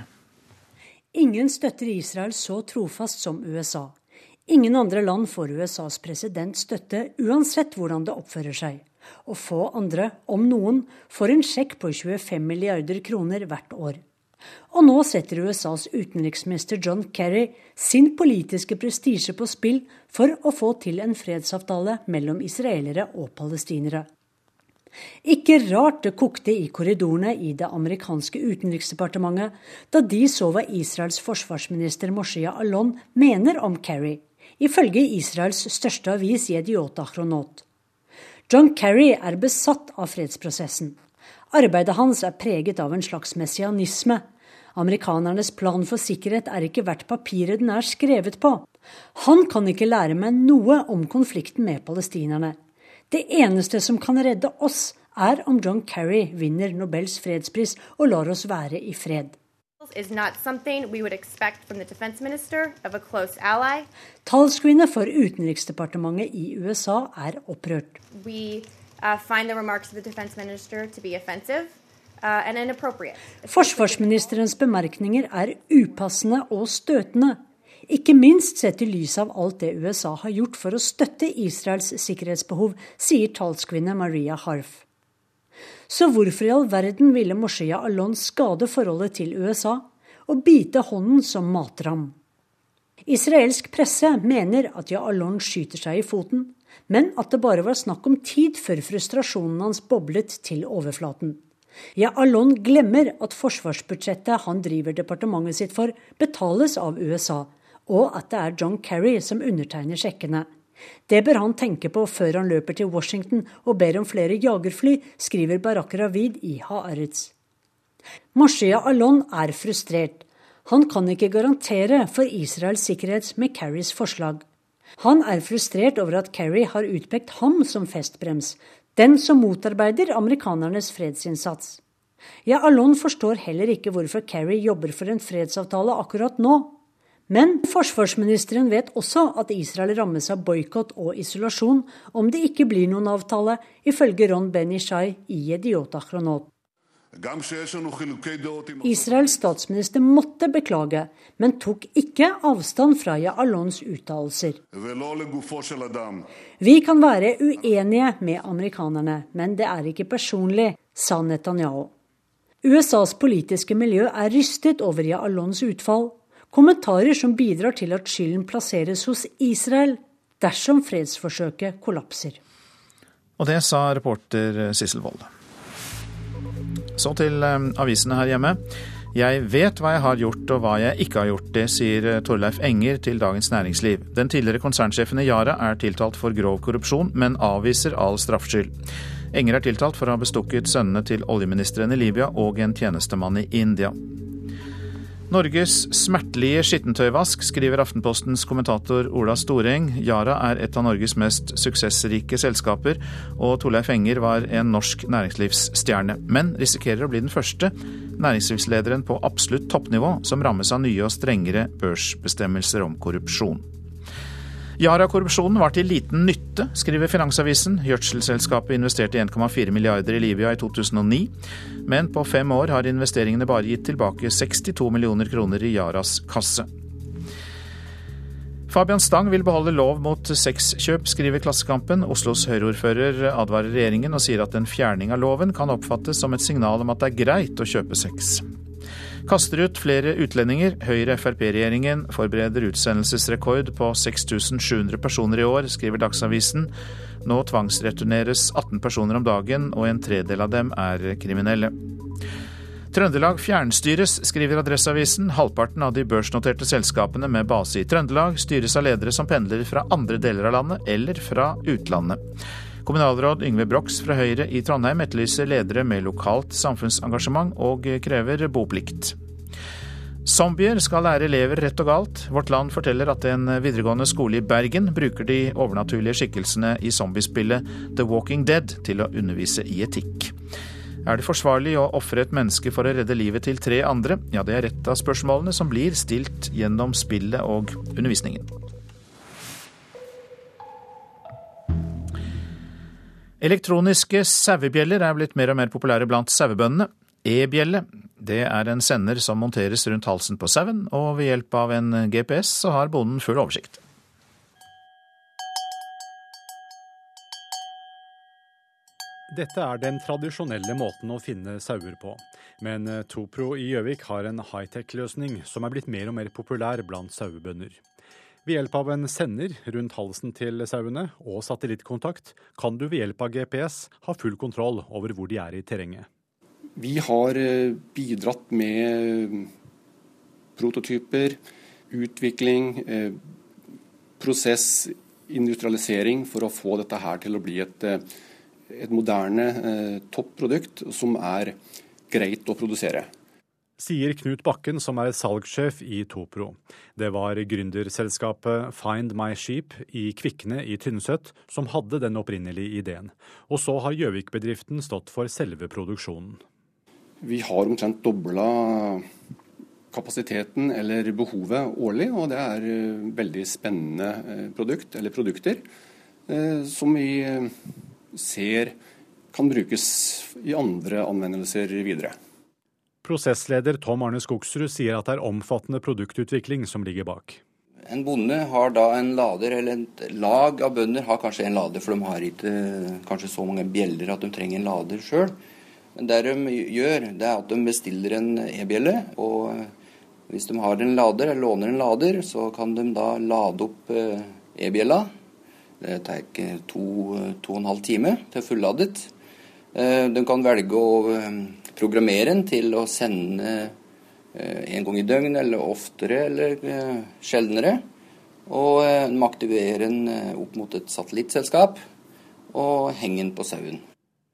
Ingen støtter Israel så trofast som USA. Ingen andre land får USAs president støtte, uansett hvordan det oppfører seg og få andre, om noen, får en sjekk på 25 milliarder kroner hvert år. Og nå setter USAs utenriksminister John Kerry sin politiske prestisje på spill for å få til en fredsavtale mellom israelere og palestinere. Ikke rart det kokte i korridorene i det amerikanske utenriksdepartementet da de så hva Israels forsvarsminister Moshe Alon mener om Kerry, ifølge Israels største avis Yediota Achronot. John Kerry er besatt av fredsprosessen. Arbeidet hans er preget av en slags messianisme. Amerikanernes plan for sikkerhet er ikke verdt papiret den er skrevet på. Han kan ikke lære meg noe om konflikten med palestinerne. Det eneste som kan redde oss, er om John Kerry vinner Nobels fredspris og lar oss være i fred Talskvinne for utenriksdepartementet i USA er opprørt. We uh, find the remarks of the defense minister to be offensive. Uh, Forsvarsministerens bemerkninger er upassende og støtende. Ikke minst sett i lys av alt det USA har gjort for å støtte Israels sikkerhetsbehov, sier talskvinne Maria Harf. Så hvorfor i all verden ville Moshea Alon skade forholdet til USA og bite hånden som mater ham? Israelsk presse mener at Alon skyter seg i foten, men at det bare var snakk om tid før frustrasjonen hans boblet til overflaten. Ja, Alon glemmer at forsvarsbudsjettet han driver departementet sitt for, betales av USA, og at det er John Kerry som undertegner sjekkene. Det bør han tenke på før han løper til Washington og ber om flere jagerfly, skriver Barak Ravid i Haaretz. Moshe Alon er frustrert. Han kan ikke garantere for Israels sikkerhet med Kerrys forslag. Han er frustrert over at Kerry har utpekt ham som festbrems, den som motarbeider amerikanernes fredsinnsats. Ja, Alon forstår heller ikke hvorfor Kerry jobber for en fredsavtale akkurat nå. Men forsvarsministeren vet også at Israel rammes av boikott og isolasjon om det ikke blir noen avtale, ifølge Ron Ben-Ishai i Yediot Achronot. Israels statsminister måtte beklage, men tok ikke avstand fra Ya'alons uttalelser. Vi kan være uenige med amerikanerne, men det er ikke personlig, sa Netanyahu. USAs politiske miljø er rystet over Ya'alons utfall, kommentarer som bidrar til at skylden plasseres hos Israel dersom fredsforsøket kollapser. Og det sa reporter Sissel Wold. Så til eh, avisene her hjemme. Jeg vet hva jeg har gjort og hva jeg ikke har gjort. Det sier eh, Torleif Enger til Dagens Næringsliv. Den tidligere konsernsjefen i Yara er tiltalt for grov korrupsjon, men avviser all straffskyld. Enger er tiltalt for å ha bestukket sønnene til oljeministeren i Libya og en tjenestemann i India. Norges smertelige skittentøyvask, skriver Aftenpostens kommentator Ola Storeng. Yara er et av Norges mest suksessrike selskaper, og Torleif Enger var en norsk næringslivsstjerne. Men risikerer å bli den første næringslivslederen på absolutt toppnivå som rammes av nye og strengere børsbestemmelser om korrupsjon. Yara-korrupsjonen var til liten nytte, skriver Finansavisen. Gjødselselskapet investerte 1,4 milliarder i Libya i 2009, men på fem år har investeringene bare gitt tilbake 62 millioner kroner i Yaras kasse. Fabian Stang vil beholde lov mot sexkjøp, skriver Klassekampen. Oslos høyreordfører advarer regjeringen og sier at en fjerning av loven kan oppfattes som et signal om at det er greit å kjøpe sex kaster ut flere utlendinger. Høyre-Frp-regjeringen forbereder utsendelsesrekord på 6700 personer i år, skriver Dagsavisen. Nå tvangsreturneres 18 personer om dagen, og en tredel av dem er kriminelle. Trøndelag fjernstyres, skriver Adresseavisen. Halvparten av de børsnoterte selskapene med base i Trøndelag styres av ledere som pendler fra andre deler av landet eller fra utlandet. Kommunalråd Yngve Brox fra Høyre i Trondheim etterlyser ledere med lokalt samfunnsengasjement, og krever boplikt. Zombier skal lære elever rett og galt. Vårt Land forteller at en videregående skole i Bergen bruker de overnaturlige skikkelsene i zombiespillet The Walking Dead til å undervise i etikk. Er det forsvarlig å ofre et menneske for å redde livet til tre andre? Ja, det er et av spørsmålene som blir stilt gjennom spillet og undervisningen. Elektroniske sauebjeller er blitt mer og mer populære blant sauebøndene. E-bjelle det er en sender som monteres rundt halsen på sauen, og ved hjelp av en GPS så har bonden full oversikt. Dette er den tradisjonelle måten å finne sauer på. Men Topro i Gjøvik har en high-tech-løsning som er blitt mer og mer populær blant sauebønder. Ved hjelp av en sender rundt halsen til sauene og satellittkontakt kan du ved hjelp av GPS ha full kontroll over hvor de er i terrenget. Vi har eh, bidratt med prototyper, utvikling, eh, prosess, industrialisering for å få dette her til å bli et, eh, et moderne topprodukt som er greit å produsere sier Knut Bakken, som er salgssjef i Topro. Det var gründerselskapet Find My Sheep i Kvikne i Tynset som hadde den opprinnelige ideen. Og så har Gjøvik-bedriften stått for selve produksjonen. Vi har omtrent dobla kapasiteten eller behovet årlig, og det er eh, veldig spennende eh, produkt, eller produkter eh, som vi ser kan brukes i andre anvendelser videre. Prosessleder Tom Arne Skogsrud sier at det er omfattende produktutvikling som ligger bak. En bonde har da en lader, eller et lag av bønder har kanskje en lader, for de har ikke kanskje så mange bjeller at de trenger en lader sjøl. Men det de gjør, det er at de bestiller en e-bjelle. Og hvis de har en lader, eller låner en lader, så kan de da lade opp eh, e-bjella. Det tar to, to og en halv time til fulladet. Eh, de kan velge å eh, programmere den til å sende eh, en gang i døgnet, eller oftere eller eh, sjeldnere. Og eh, må aktivere den opp mot et satellittselskap og henge den på sauen.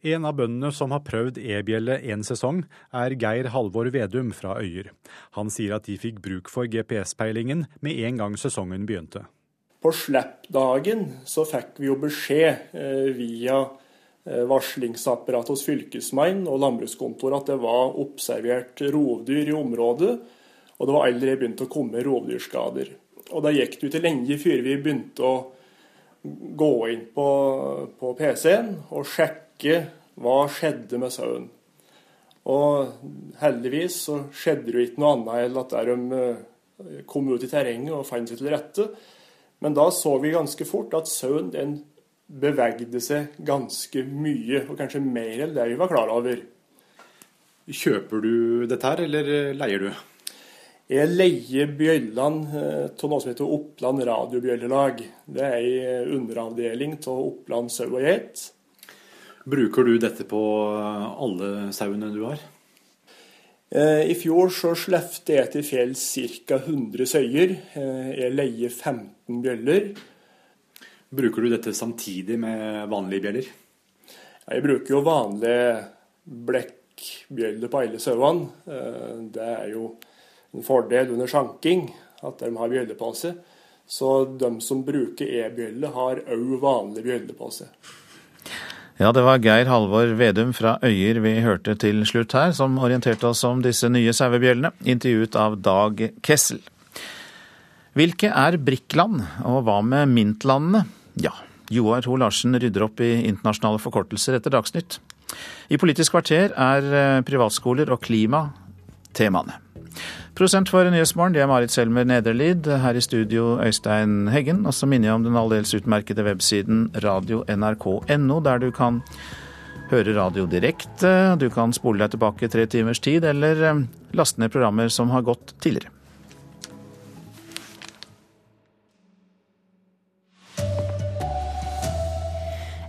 En av bøndene som har prøvd e-bjelle en sesong, er Geir Halvor Vedum fra Øyer. Han sier at de fikk bruk for GPS-peilingen med en gang sesongen begynte. På slippdagen så fikk vi jo beskjed via varslingsapparatet hos fylkesmannen og landbrukskontoret at det var observert rovdyr i området, og det var allerede begynt å komme rovdyrskader. Og Da gikk det ikke lenge før vi begynte å gå inn på, på PC-en og sjekke hva skjedde med sauen. Og heldigvis så skjedde det ikke noe annet enn at de eh, kom ut i terrenget og fant seg til rette. Men da så vi ganske fort at sauen den bevegde seg ganske mye, og kanskje mer enn det vi var klar over. Kjøper du dette her, eller leier du? Jeg leier bjøllene eh, av noe som heter Oppland radiobjøllelag. Det er ei underavdeling av Oppland sau og geit. Bruker du dette på alle sauene du har? Eh, I fjor så slepte jeg til fjells ca. 100 søyer. Eh, jeg leier 15 bjøller. Bruker du dette samtidig med vanlige bjeller? Jeg bruker jo vanlige blekkbjøller på alle sauene. Eh, det er jo en fordel under sjanking at de har bjelle på seg. Så de som bruker e-bjelle, har òg vanlig bjelle på seg. Ja, det var Geir Halvor Vedum fra Øyer vi hørte til slutt her, som orienterte oss om disse nye sauebjellene, intervjuet av Dag Kessel. Hvilke er BRIC-land, og hva med MINT-landene? Ja, Joar Ho Larsen rydder opp i internasjonale forkortelser etter Dagsnytt. I Politisk kvarter er eh, privatskoler og klima temaene. Prosent for Nyhetsmorgen, det er Marit Selmer Nederlid. Her i studio Øystein Heggen. Og så minner jeg om den aldeles utmerkede websiden radio.nrk.no, der du kan høre radio direkte. Du kan spole deg tilbake tre timers tid, eller eh, laste ned programmer som har gått tidligere.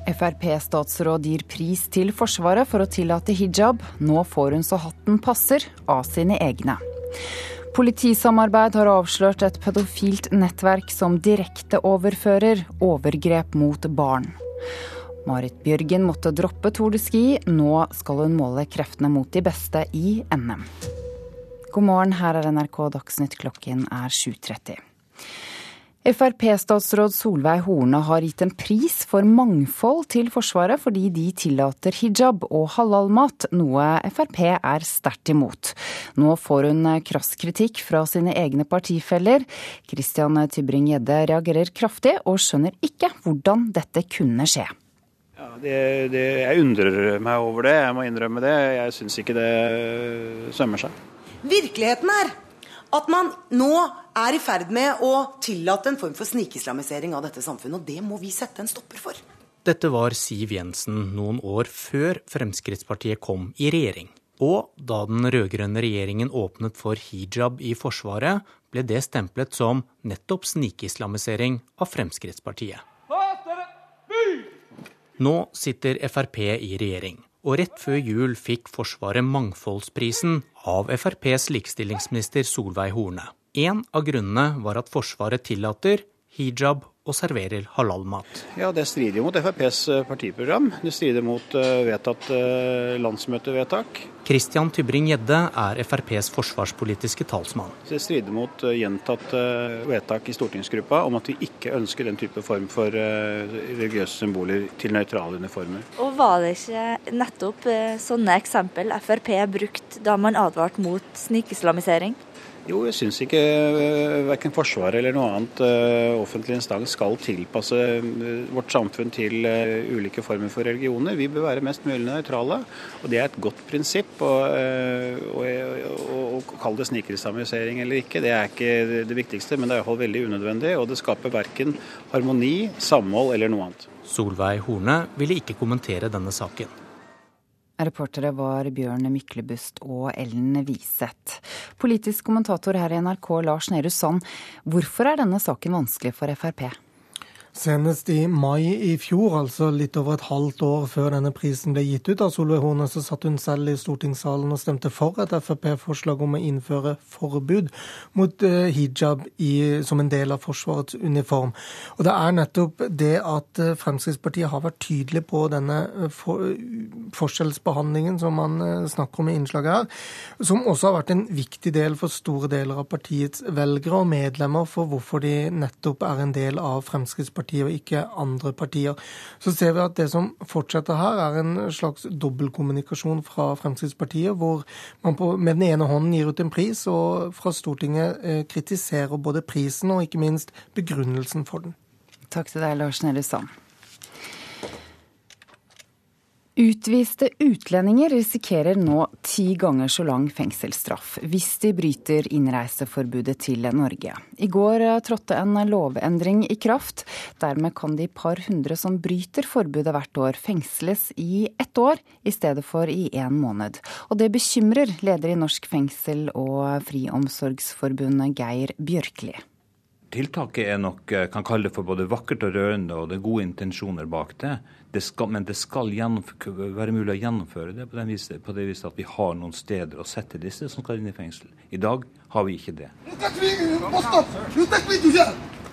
Frp-statsråd gir pris til Forsvaret for å tillate hijab. Nå får hun så hatten passer av sine egne. Politisamarbeid har avslørt et pedofilt nettverk som direkte overfører overgrep mot barn. Marit Bjørgen måtte droppe Tour de Ski. Nå skal hun måle kreftene mot de beste i NM. God morgen, her er NRK Dagsnytt klokken er 7.30. Frp-statsråd Solveig Horne har gitt en pris for mangfold til Forsvaret fordi de tillater hijab og halalmat, noe Frp er sterkt imot. Nå får hun krass kritikk fra sine egne partifeller. Christian Tybring-Gjedde reagerer kraftig, og skjønner ikke hvordan dette kunne skje. Ja, det, det, jeg undrer meg over det, jeg må innrømme det. Jeg syns ikke det sømmer seg. Virkeligheten er at man nå er i ferd med å tillate en form for snikislamisering av dette samfunnet. Og det må vi sette en stopper for. Dette var Siv Jensen noen år før Fremskrittspartiet kom i regjering. Og da den rød-grønne regjeringen åpnet for hijab i Forsvaret, ble det stemplet som nettopp snikislamisering av Fremskrittspartiet. Nå sitter Frp i regjering og rett før jul fikk Forsvaret Mangfoldsprisen av FrPs likestillingsminister Solveig Horne. En av grunnene var at Forsvaret tillater hijab og serverer halalmat. Ja, Det strider jo mot FrPs eh, partiprogram. Det strider mot uh, vedtatt uh, landsmøtevedtak. Christian Tybring-Gjedde er FrPs forsvarspolitiske talsmann. Det strider mot gjentatt vedtak i stortingsgruppa om at vi ikke ønsker den type form for religiøse symboler til nøytrale uniformer. Og Var det ikke nettopp sånne eksempel Frp brukte da man advarte mot snikislamisering? Jo, jeg syns ikke uh, verken Forsvaret eller noe annet uh, offentlig instans skal tilpasse uh, vårt samfunn til ulike former for religioner. Vi bør være mest mulig nøytrale, og det er et godt prinsipp. Å kalle det snikislamisering eller ikke, det er ikke det viktigste, men det er iallfall veldig unødvendig. Og det skaper verken harmoni, samhold eller noe annet. Solveig Horne ville ikke kommentere denne saken. Reportere var Bjørn Myklebust og Ellen Wiseth. Politisk kommentator her i NRK, Lars Nehru Sand. Hvorfor er denne saken vanskelig for Frp? Senest i mai i fjor, altså litt over et halvt år før denne prisen ble gitt ut av Solveig Horne, så satt hun selv i stortingssalen og stemte for et Frp-forslag om å innføre forbud mot eh, hijab i, som en del av Forsvarets uniform. Og Det er nettopp det at eh, Fremskrittspartiet har vært tydelig på denne eh, for, forskjellsbehandlingen som man snakker om i innslaget her, som også har vært en viktig del for store deler av partiets velgere og medlemmer for hvorfor de nettopp er en del av Fremskrittspartiet Fremskrittspartiet og ikke andre partier. Så ser vi at det som fortsetter her, er en slags dobbeltkommunikasjon fra Fremskrittspartiet, hvor man på, med den ene hånden gir ut en pris, og fra Stortinget eh, kritiserer både prisen og ikke minst begrunnelsen for den. Takk til deg, Lars Nehru Sand. Utviste utlendinger risikerer nå ti ganger så lang fengselsstraff hvis de bryter innreiseforbudet til Norge. I går trådte en lovendring i kraft. Dermed kan de par hundre som bryter forbudet hvert år, fengsles i ett år i stedet for i én måned. Og det bekymrer leder i Norsk fengsel- og Friomsorgsforbundet, Geir Bjørkli. Tiltaket er nok, kan kalle det for både vakkert og rørende, og det er gode intensjoner bak det. Det skal, men det skal være mulig å gjennomføre det på, vis, på det viset at vi har noen steder å sette disse som skal inn i fengsel. I dag har vi ikke det.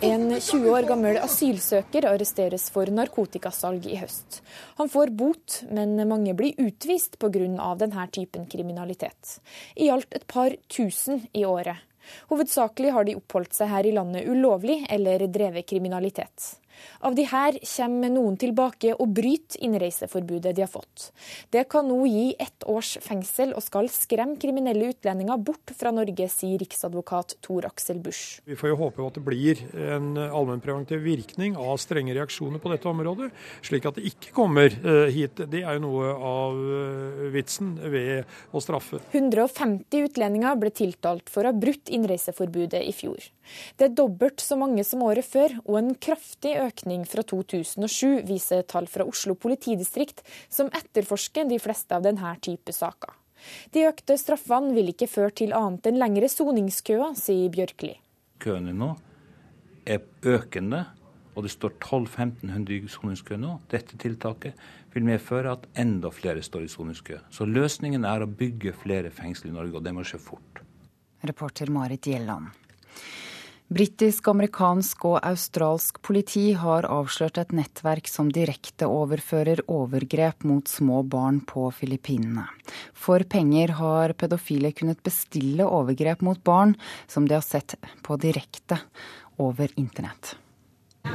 En 20 år gammel asylsøker arresteres for narkotikasalg i høst. Han får bot, men mange blir utvist pga. denne typen kriminalitet. I alt et par tusen i året. Hovedsakelig har de oppholdt seg her i landet ulovlig eller drevet kriminalitet. Av de her kommer noen tilbake og bryter innreiseforbudet de har fått. Det kan nå gi ett års fengsel og skal skremme kriminelle utlendinger bort fra Norge, sier riksadvokat Tor Aksel Busch. Vi får jo håpe at det blir en allmennpreventiv virkning av strenge reaksjoner på dette området, slik at det ikke kommer eh, hit. Det er jo noe av eh, vitsen ved å straffe. 150 utlendinger ble tiltalt for å ha brutt innreiseforbudet i fjor. Det er dobbelt så mange som året før, og en kraftig økning fra 2007, viser tall fra Oslo politidistrikt, som etterforsker de fleste av denne type saker. De økte straffene vil ikke føre til annet enn lengre soningskøer, sier Bjørkli. Køene nå er økende, og det står 1200-1500 i soningskø nå. Dette tiltaket vil medføre at enda flere står i soningskø. Så løsningen er å bygge flere fengsler i Norge, og det må skje fort. Reporter Marit Gjelland. Britisk, amerikansk og australsk politi har avslørt et nettverk som direkte overfører overgrep mot små barn på Filippinene. For penger har pedofile kunnet bestille overgrep mot barn som de har sett på direkte over internett.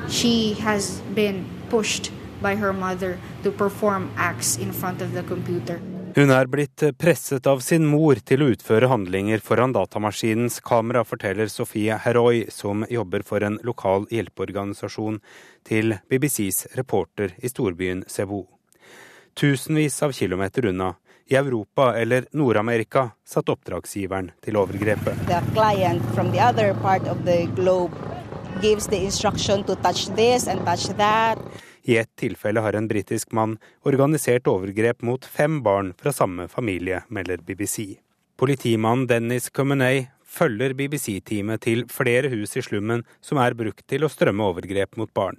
She has been pushed by her mother to perform acts in front of the computer. Hun er blitt presset av sin mor til å utføre handlinger foran datamaskinens kamera, forteller Sofie Heroy, som jobber for en lokal hjelpeorganisasjon, til BBCs reporter i storbyen Cebu. Tusenvis av kilometer unna, i Europa eller Nord-Amerika, satt oppdragsgiveren til overgrepet. the I ett tilfelle har en britisk mann organisert overgrep mot fem barn fra samme familie, melder BBC. Politimannen Dennis Comenay følger BBC-teamet til flere hus i slummen som er brukt til å strømme overgrep mot barn.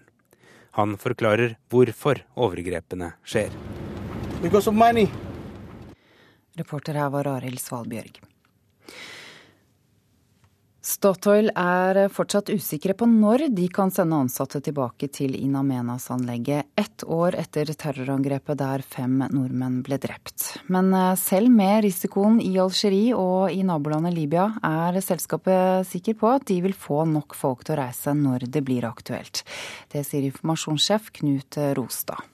Han forklarer hvorfor overgrepene skjer. Reporter her var Arild Svalbjørg. Statoil er fortsatt usikre på når de kan sende ansatte tilbake til In Amenas-anlegget ett år etter terrorangrepet der fem nordmenn ble drept. Men eh, selv med risikoen i Algerie og i nabolandet Libya, er selskapet sikker på at de vil få nok folk til å reise når det blir aktuelt. Det sier informasjonssjef Knut Rostad.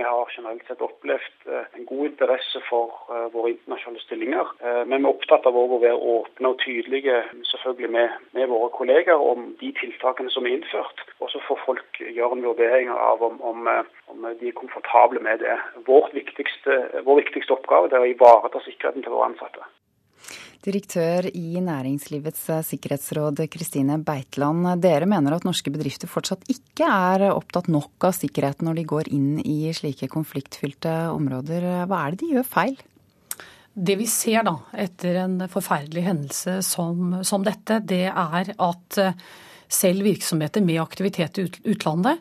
Vi har generelt sett opplevd eh, en god interesse for eh, våre internasjonale stillinger. Eh, men vi er opptatt av å være åpne og tydelige selvfølgelig med, med våre kolleger om de tiltakene som er innført. Og så får folk gjøre en vurdering av om, om, om de er komfortable med det. Viktigste, vår viktigste oppgave er å ivareta sikkerheten til våre ansatte. Direktør i Næringslivets sikkerhetsråd Kristine Beitland. Dere mener at norske bedrifter fortsatt ikke er opptatt nok av sikkerheten når de går inn i slike konfliktfylte områder. Hva er det de gjør feil? Det vi ser da, etter en forferdelig hendelse som, som dette, det er at selv virksomheter med aktivitet i utlandet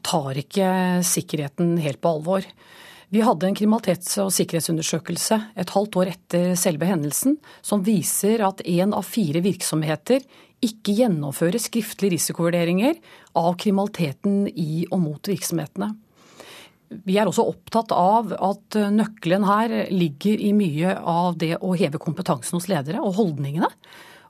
tar ikke sikkerheten helt på alvor. Vi hadde en kriminalitets- og sikkerhetsundersøkelse et halvt år etter selve hendelsen, som viser at én av fire virksomheter ikke gjennomfører skriftlige risikovurderinger av kriminaliteten i og mot virksomhetene. Vi er også opptatt av at nøkkelen her ligger i mye av det å heve kompetansen hos ledere og holdningene.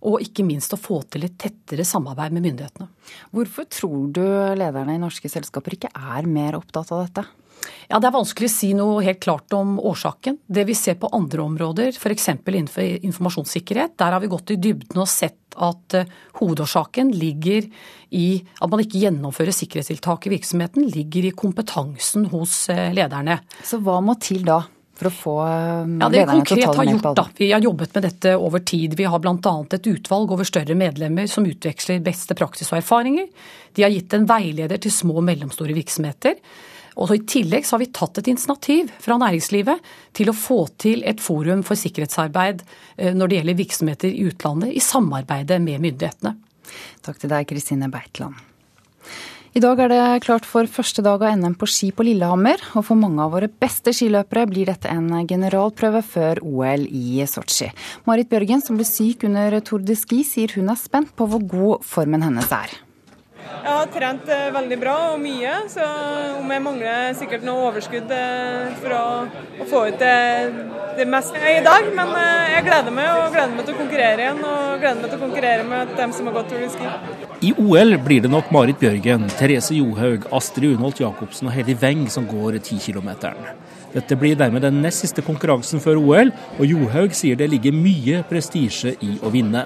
Og ikke minst å få til et tettere samarbeid med myndighetene. Hvorfor tror du lederne i norske selskaper ikke er mer opptatt av dette? Ja, Det er vanskelig å si noe helt klart om årsaken. Det vi ser på andre områder, f.eks. innenfor informasjonssikkerhet, der har vi gått i dybden og sett at uh, hovedårsaken ligger i at man ikke gjennomfører sikkerhetstiltak i virksomheten, ligger i kompetansen hos uh, lederne. Så hva må til da? For å få uh, ja, det vi konkret har gjort, da. Vi har jobbet med dette over tid. Vi har bl.a. et utvalg over større medlemmer som utveksler beste praksis og erfaringer. De har gitt en veileder til små og mellomstore virksomheter og I tillegg har vi tatt et initiativ fra næringslivet til å få til et forum for sikkerhetsarbeid eh, når det gjelder virksomheter i utlandet, i samarbeidet med myndighetene. Takk til deg, Kristine Beitland. I dag er det klart for første dag av NM på ski på Lillehammer. Og for mange av våre beste skiløpere blir dette en generalprøve før OL i Sotsji. Marit Bjørgen, som ble syk under Tour de Ski, sier hun er spent på hvor god formen hennes er. Jeg har trent eh, veldig bra og mye, så om jeg mangler sikkert noe overskudd eh, for å, å få ut det, det, meste i dag. Men eh, jeg gleder meg og gleder meg til å konkurrere igjen, og gleder meg til å konkurrere med dem som har gått Tour de Ski. I OL blir det nok Marit Bjørgen, Therese Johaug, Astrid Unholt Jacobsen og Heidi Weng som går 10 km. Dette blir dermed den nest siste konkurransen før OL, og Johaug sier det ligger mye prestisje i å vinne.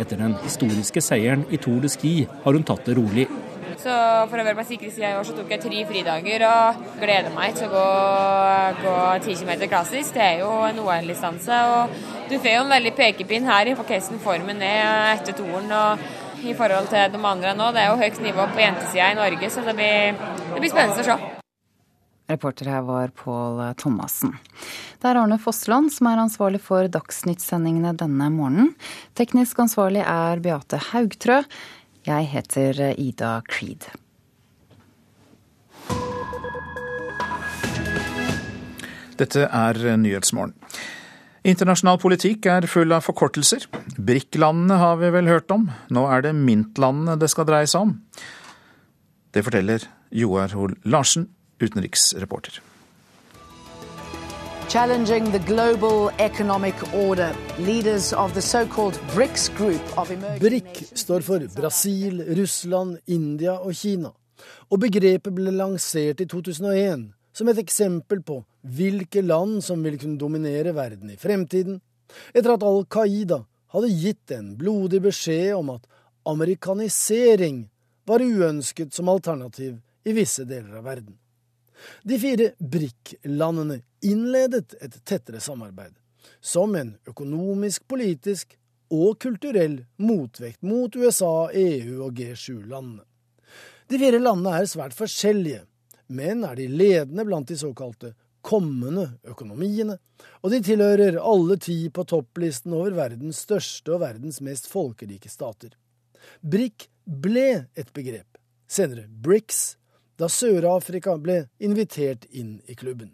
Etter den historiske seieren i Tour de Ski har hun tatt det rolig. Så For å være på sikre sida i år så tok jeg tre fridager og gleder meg til å gå, gå 10 km klassisk. Det er jo en OL-distanse. og Du får jo en veldig pekepinn her i hvordan formen er etter toren. og i forhold til de andre nå. Det er jo høyt nivå på jentesida i Norge, så det blir, det blir spennende å se. Reporter her var Pål Thomassen. Det er Arne Fossland som er ansvarlig for Dagsnytt-sendingene denne morgenen. Teknisk ansvarlig er Beate Haugtrø. Jeg heter Ida Creed. Dette er Nyhetsmorgen. Internasjonal politikk er full av forkortelser. BRIC-landene har vi vel hørt om. Nå er det MINT-landene det skal dreie seg om. Det forteller Joar Hoel Larsen utenriksreporter. Challenging the global economic order, leaders of the so-called BRICS group of BRIC står for Brasil, Russland, India og Kina. Og begrepet ble lansert i 2001 som et eksempel på hvilke land som vil kunne dominere verden i fremtiden, etter at Al Qaida hadde gitt en blodig beskjed om at amerikanisering var uønsket som alternativ i visse deler av verden. De fire BRIC-landene innledet et tettere samarbeid, som en økonomisk, politisk og kulturell motvekt mot USA, EU og G7-landene. De fire landene er svært forskjellige, men er de ledende blant de såkalte kommende økonomiene, og de tilhører alle ti på topplisten over verdens største og verdens mest folkerike stater. BRIC ble et begrep, senere BRICS, da Sør-Afrika ble invitert inn i klubben.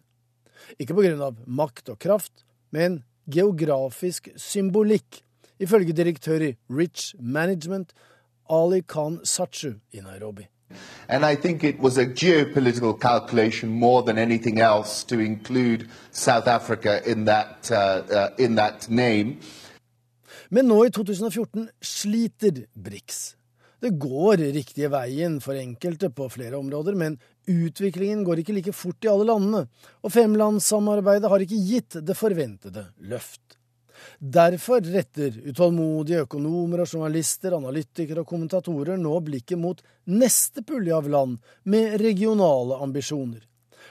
Ikke på grunn av makt og kraft, men geografisk symbolikk, ifølge direktør i Rich Management, Ali Khan Sachu i Nairobi. And I think it was a geopolitical calculation more than anything else to include South Africa in that, uh, uh, in that name. Men nå i 2014 sliter BRICS. Det går riktige veien for enkelte på flere områder, men utviklingen går ikke like fort i alle landene, og femlandssamarbeidet har ikke gitt det forventede løft. Derfor retter utålmodige økonomer og journalister, analytikere og kommentatorer nå blikket mot neste pulje av land med regionale ambisjoner.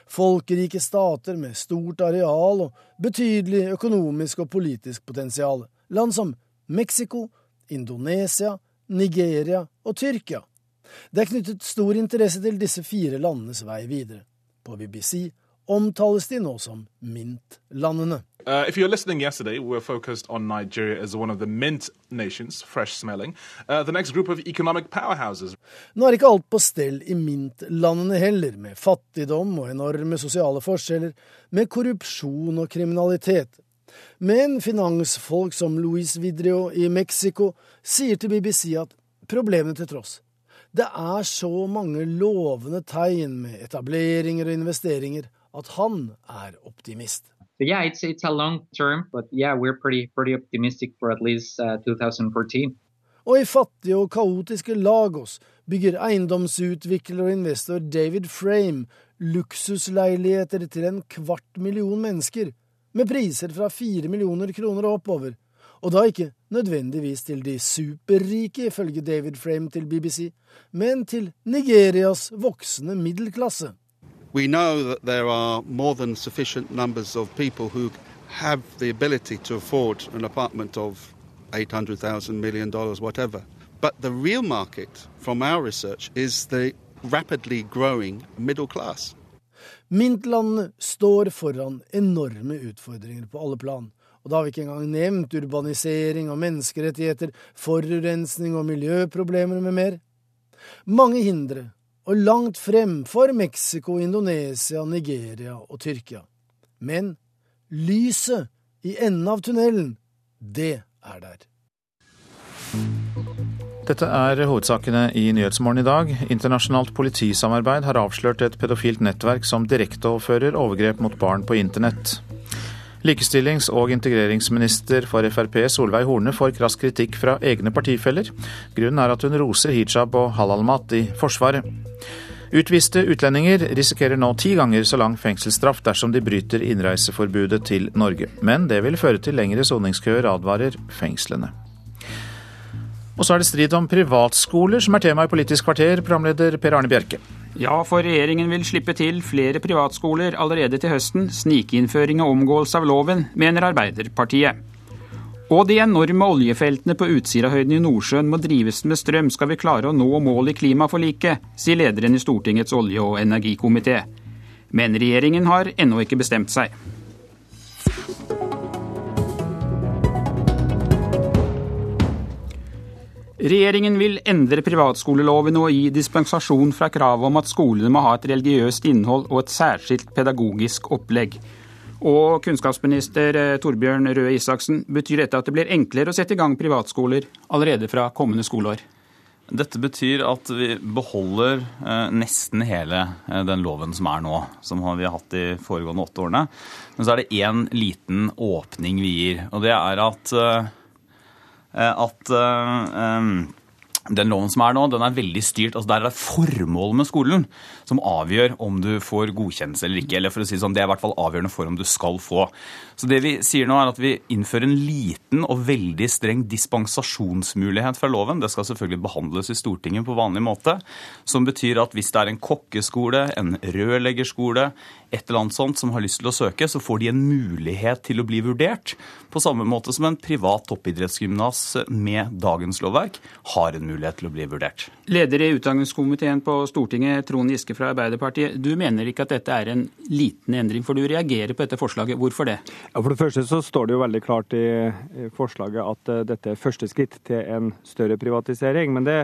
Folkerike stater med stort areal og betydelig økonomisk og politisk potensial. Land som Mexico, Indonesia, Nigeria og Tyrkia. Det er knyttet stor interesse til disse fire landenes vei videre. På BBC omtales de nå som MINT-landene. Uh, if you're listening yesterday, we were focused on Nigeria as one of the mint nations, fresh smelling. Uh, the next group of economic powerhouses. Nå er ikke alt på stell i mintlandene heller, med fattigdom og enorme sosiale forskjeller, med korrupsjon og kriminalitet. Men finansfolk som Luis Vidrio i Mexico sier til BBC at problemene til tross, det er så mange lovende tegn med etableringer og investeringer at han er optimist. So yeah, it's it's a long term, but yeah, we're pretty pretty optimistic for at least uh, 2014. Og i fattige og kaotiske Lagos bygger eiendomsutvikler og investor David Frame luksusleiligheter til en kvart million mennesker, med priser fra fire millioner kroner og oppover. Og da ikke nødvendigvis til de superrike, ifølge David Frame til BBC, men til Nigerias voksende middelklasse. We know that there are more than sufficient numbers of people who have the ability to afford an apartment of $800,000 million, whatever. But the real market, from our research, is the rapidly growing middle class. Mintlandene står foran enorme utfordringer på alle plan. Og da har vi ikke engang nevnt urbanisering og menneskerettigheter, forurensning og miljøproblemer med mer. Mange hindre, og langt frem for Mexico, Indonesia, Nigeria og Tyrkia. Men lyset i enden av tunnelen, det er der. Dette er hovedsakene i Nyhetsmorgen i dag. Internasjonalt politisamarbeid har avslørt et pedofilt nettverk som direkteoverfører overgrep mot barn på internett. Likestillings- og integreringsminister for Frp Solveig Horne får krass kritikk fra egne partifeller. Grunnen er at hun roser hijab og halalmat i Forsvaret. Utviste utlendinger risikerer nå ti ganger så lang fengselsstraff dersom de bryter innreiseforbudet til Norge. Men det vil føre til lengre soningskøer, advarer fengslene. Og så er det strid om privatskoler som er tema i Politisk kvarter, programleder Per Arne Bjerke. Ja, for regjeringen vil slippe til flere privatskoler allerede til høsten. Snikinnføring og omgåelse av loven, mener Arbeiderpartiet. Og de enorme oljefeltene på Utsirahøyden i Nordsjøen må drives med strøm skal vi klare å nå mål i klimaforliket, sier lederen i Stortingets olje- og energikomité. Men regjeringen har ennå ikke bestemt seg. Regjeringen vil endre privatskoleloven og gi dispensasjon fra kravet om at skolene må ha et religiøst innhold og et særskilt pedagogisk opplegg. Og kunnskapsminister eh, Torbjørn Røe Isaksen, betyr dette at det blir enklere å sette i gang privatskoler allerede fra kommende skoleår? Dette betyr at vi beholder eh, nesten hele eh, den loven som er nå, som vi har hatt de foregående åtte årene. Men så er det én liten åpning vi gir, og det er at at eh, den loven som er nå, den er veldig styrt. altså Der er formålet med skolen som avgjør om du får godkjennelse eller ikke. eller for å si det sånn, Det er i hvert fall avgjørende for om du skal få. Så det vi sier nå er at vi innfører en liten og veldig streng dispensasjonsmulighet fra loven. Det skal selvfølgelig behandles i Stortinget på vanlig måte. Som betyr at hvis det er en kokkeskole, en rørleggerskole, et eller annet sånt som har lyst til å søke, så får de en mulighet til å bli vurdert. På samme måte som en privat toppidrettsgymnas med dagens lovverk har en mulighet til å bli vurdert. Leder i utdanningskomiteen på Stortinget, Trond Giske fra Arbeiderpartiet. Du mener ikke at dette er en liten endring, for du reagerer på dette forslaget. Hvorfor det? Ja, for det første så står det jo veldig klart i forslaget at eh, dette er første skritt til en større privatisering. Men det